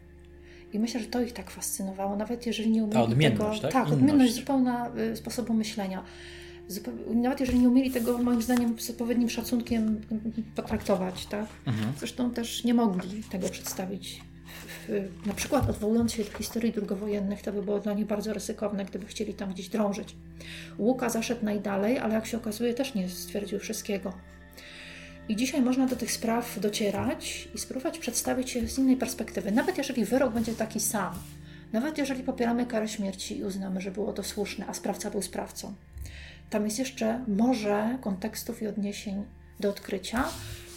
I myślę, że to ich tak fascynowało, nawet jeżeli nie umieli Ta odmienność, tego... Tak, tak odmienność zupełna y, sposobu myślenia nawet jeżeli nie umieli tego moim zdaniem z odpowiednim szacunkiem potraktować, tak? Mhm. Zresztą też nie mogli tego przedstawić. Na przykład odwołując się do historii drugowojennych, to by było dla nich bardzo ryzykowne, gdyby chcieli tam gdzieś drążyć. Łuka zaszedł najdalej, ale jak się okazuje, też nie stwierdził wszystkiego. I dzisiaj można do tych spraw docierać i spróbować przedstawić je z innej perspektywy. Nawet jeżeli wyrok będzie taki sam, nawet jeżeli popieramy karę śmierci i uznamy, że było to słuszne, a sprawca był sprawcą, tam jest jeszcze morze kontekstów i odniesień do odkrycia,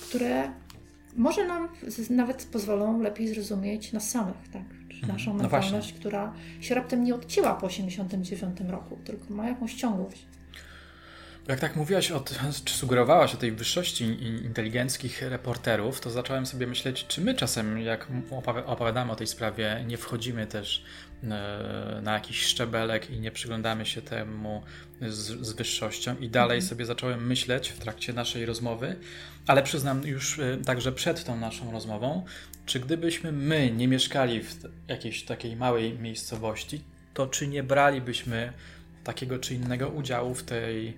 które może nam nawet pozwolą lepiej zrozumieć nas samych, tak? Czy mhm. naszą no mentalność, która się raptem nie odcięła po 1989 roku, tylko ma jakąś ciągłość. Jak tak mówiłaś, o, czy sugerowałaś o tej wyższości inteligenckich reporterów, to zacząłem sobie myśleć, czy my czasem, jak opowiadamy o tej sprawie, nie wchodzimy też na jakiś szczebelek i nie przyglądamy się temu z, z wyższością. I dalej mhm. sobie zacząłem myśleć w trakcie naszej rozmowy, ale przyznam już e, także przed tą naszą rozmową, czy gdybyśmy my nie mieszkali w jakiejś takiej małej miejscowości, to czy nie bralibyśmy takiego czy innego udziału w tej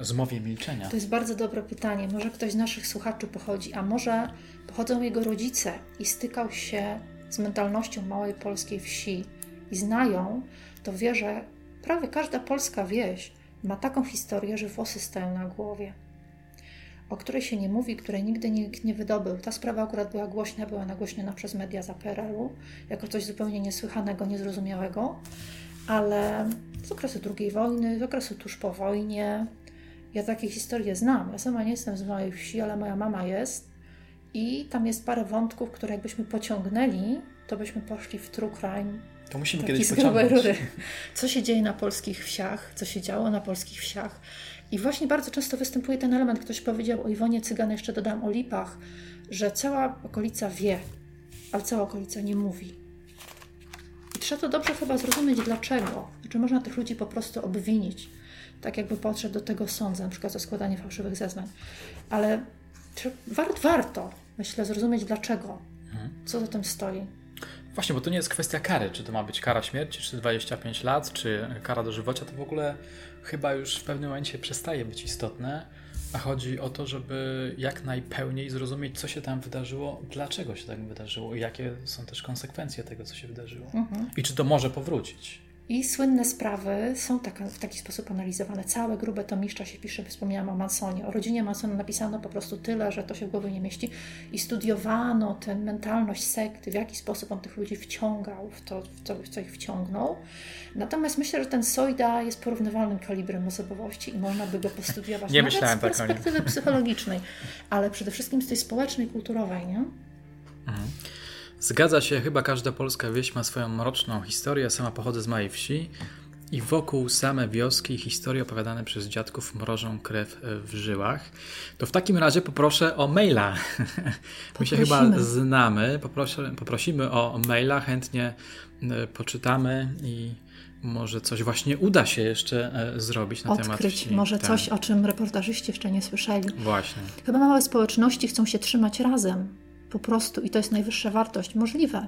zmowie milczenia? To jest bardzo dobre pytanie. Może ktoś z naszych słuchaczy pochodzi, a może pochodzą jego rodzice i stykał się z mentalnością małej polskiej wsi i znają, to wie, że prawie każda polska wieś ma taką historię, że włosy stają na głowie, o której się nie mówi, której nigdy nikt nie wydobył. Ta sprawa akurat była głośna, była nagłośniona przez media za PRL-u, jako coś zupełnie niesłychanego, niezrozumiałego, ale z okresu II wojny, z okresu tuż po wojnie, ja takie historie znam. Ja sama nie jestem z małej wsi, ale moja mama jest. I tam jest parę wątków, które jakbyśmy pociągnęli, to byśmy poszli w true crime. To musimy kiedyś pociągnąć. Rury. Co się dzieje na polskich wsiach, co się działo na polskich wsiach. I właśnie bardzo często występuje ten element. Ktoś powiedział o Iwonie Cygan, jeszcze dodam o Lipach, że cała okolica wie, ale cała okolica nie mówi. I trzeba to dobrze chyba zrozumieć, dlaczego. Znaczy można tych ludzi po prostu obwinić tak jakby podszedł do tego sądza, na przykład za składanie fałszywych zeznań. Ale war, warto, myślę, zrozumieć dlaczego, mhm. co za tym stoi. Właśnie, bo to nie jest kwestia kary, czy to ma być kara śmierci, czy 25 lat, czy kara dożywocia, to w ogóle chyba już w pewnym momencie przestaje być istotne, a chodzi o to, żeby jak najpełniej zrozumieć, co się tam wydarzyło, dlaczego się tak wydarzyło i jakie są też konsekwencje tego, co się wydarzyło. Mhm. I czy to może powrócić. I słynne sprawy są taka, w taki sposób analizowane. Całe grube tomiszcza się pisze, wspomniałam o Mansonie. O rodzinie Mansona napisano po prostu tyle, że to się w głowie nie mieści. I studiowano tę mentalność sekty, w jaki sposób on tych ludzi wciągał, w to, w co, w co ich wciągnął. Natomiast myślę, że ten Sojda jest porównywalnym kalibrem osobowości i można by go postudiować nie nawet z tak perspektywy tak psychologicznej, ale przede wszystkim z tej społecznej, kulturowej, nie? Mhm. Zgadza się, chyba każda polska wieś ma swoją mroczną historię. Sama pochodzę z małej wsi i wokół same wioski i historie opowiadane przez dziadków mrożą krew w żyłach. To w takim razie poproszę o maila. My się chyba znamy. Poproszę, poprosimy o maila, chętnie e, poczytamy i może coś właśnie uda się jeszcze e, zrobić na Odkryć temat Odkryć może coś, o czym reportażyści jeszcze nie słyszeli. Właśnie. Chyba małe społeczności chcą się trzymać razem po prostu i to jest najwyższa wartość możliwe.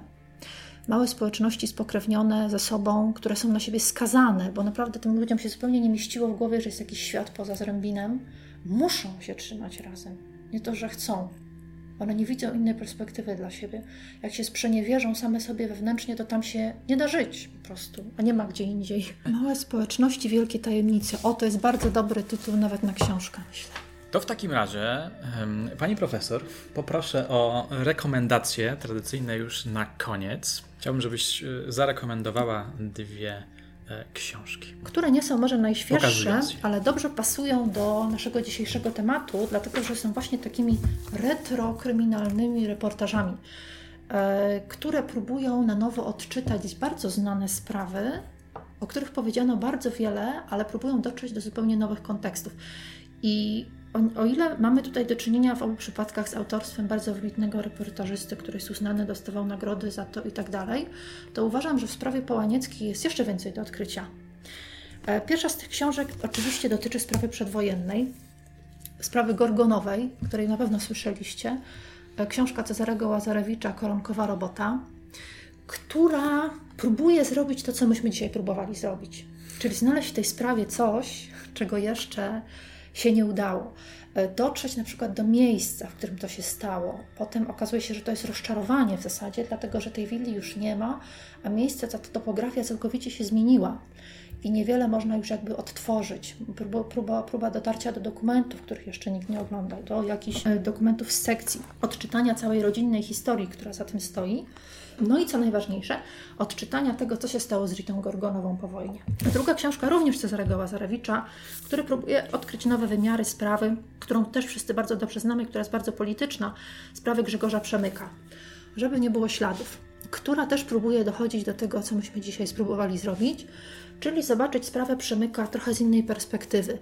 Małe społeczności spokrewnione ze sobą, które są na siebie skazane, bo naprawdę tym ludziom się zupełnie nie mieściło w głowie, że jest jakiś świat poza zrębinem, muszą się trzymać razem. Nie to, że chcą. One nie widzą innej perspektywy dla siebie. Jak się sprzeniewierzą same sobie wewnętrznie, to tam się nie da żyć po prostu, a nie ma gdzie indziej. Małe społeczności, wielkie tajemnice. O, to jest bardzo dobry tytuł nawet na książkę, myślę. To w takim razie, pani profesor, poproszę o rekomendacje tradycyjne już na koniec. Chciałbym, żebyś e, zarekomendowała dwie e, książki. Które nie są może najświeższe, ale dobrze pasują do naszego dzisiejszego tematu, dlatego że są właśnie takimi retrokryminalnymi reportażami, e, które próbują na nowo odczytać bardzo znane sprawy, o których powiedziano bardzo wiele, ale próbują dotrzeć do zupełnie nowych kontekstów. I o, o, ile mamy tutaj do czynienia w obu przypadkach z autorstwem bardzo wybitnego reportażysty, który jest uznany, dostawał nagrody za to i tak dalej, to uważam, że w sprawie Połanieckiej jest jeszcze więcej do odkrycia. E, pierwsza z tych książek oczywiście dotyczy sprawy przedwojennej, sprawy Gorgonowej, której na pewno słyszeliście. E, książka Cezarego Łazarewicza, Koronkowa robota, która próbuje zrobić to, co myśmy dzisiaj próbowali zrobić. Czyli znaleźć w tej sprawie coś, czego jeszcze się nie udało. E, dotrzeć na przykład do miejsca, w którym to się stało. Potem okazuje się, że to jest rozczarowanie w zasadzie, dlatego że tej willi już nie ma, a miejsce, ta topografia całkowicie się zmieniła i niewiele można już jakby odtworzyć. Próba, próba, próba dotarcia do dokumentów, których jeszcze nikt nie oglądał, do jakichś e, dokumentów z sekcji, odczytania całej rodzinnej historii, która za tym stoi. No i co najważniejsze, odczytania tego, co się stało z Ritą Gorgonową po wojnie. Druga książka, również Cezarego Łazarewicza, który próbuje odkryć nowe wymiary sprawy, którą też wszyscy bardzo dobrze znamy, która jest bardzo polityczna, sprawy Grzegorza Przemyka. Żeby nie było śladów. która też próbuje dochodzić do tego, co myśmy dzisiaj spróbowali zrobić, czyli zobaczyć sprawę Przemyka trochę z innej perspektywy.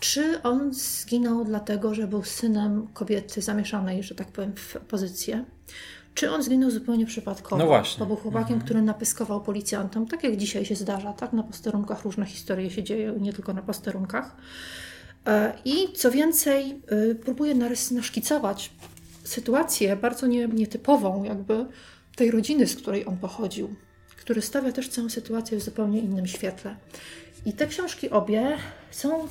Czy on zginął dlatego, że był synem kobiety zamieszanej, że tak powiem, w pozycję? Czy on zginął zupełnie przypadkowo? No właśnie. Bo był chłopakiem, Mhm. który napyskował policjantom, tak jak dzisiaj się zdarza, tak? Na posterunkach różne historie się dzieją, nie tylko na posterunkach. E, I co więcej, próbuje narys- naszkicować sytuację bardzo nie, nietypową, jakby tej rodziny, z której on pochodził, który stawia też całą sytuację w zupełnie innym świetle. I te książki obie są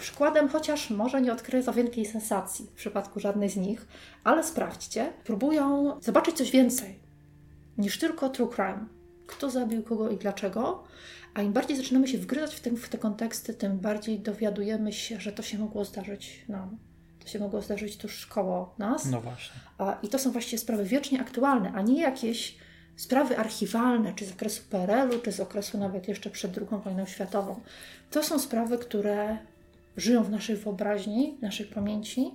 przykładem, chociaż może nie odkrywa wielkiej sensacji w przypadku żadnej z nich, ale sprawdźcie, próbują zobaczyć coś więcej niż tylko true crime. Kto zabił kogo i dlaczego. A im bardziej zaczynamy się wgryzać w, tym, w te konteksty, tym bardziej dowiadujemy się, że to się mogło zdarzyć nam. To się mogło zdarzyć tuż koło nas. No właśnie. A, I to są właściwie sprawy wiecznie aktualne, a nie jakieś sprawy archiwalne, czy z okresu PRL-u, czy z okresu nawet jeszcze przed II wojną światową. To są sprawy, które żyją w naszej wyobraźni, w naszej pamięci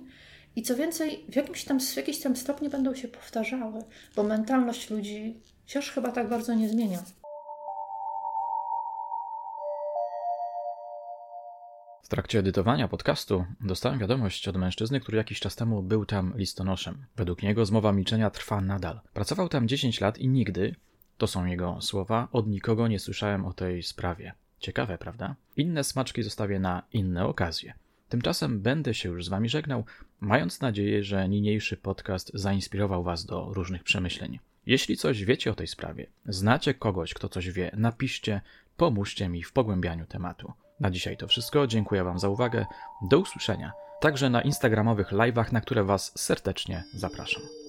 i co więcej, w jakimś tam, w jakimś tam stopniu będą się powtarzały, bo mentalność ludzi się aż chyba tak bardzo nie zmienia. W trakcie edytowania podcastu dostałem wiadomość od mężczyzny, który jakiś czas temu był tam listonoszem. Według niego zmowa milczenia trwa nadal. Pracował tam 10 lat i nigdy, to są jego słowa, od nikogo nie słyszałem o tej sprawie. Ciekawe, prawda? Inne smaczki zostawię na inne okazje. Tymczasem będę się już z wami żegnał, mając nadzieję, że niniejszy podcast zainspirował was do różnych przemyśleń. Jeśli coś wiecie o tej sprawie, znacie kogoś, kto coś wie, napiszcie, pomóżcie mi w pogłębianiu tematu. Na dzisiaj to wszystko. Dziękuję Wam za uwagę. Do usłyszenia. Także na instagramowych live'ach, na które Was serdecznie zapraszam.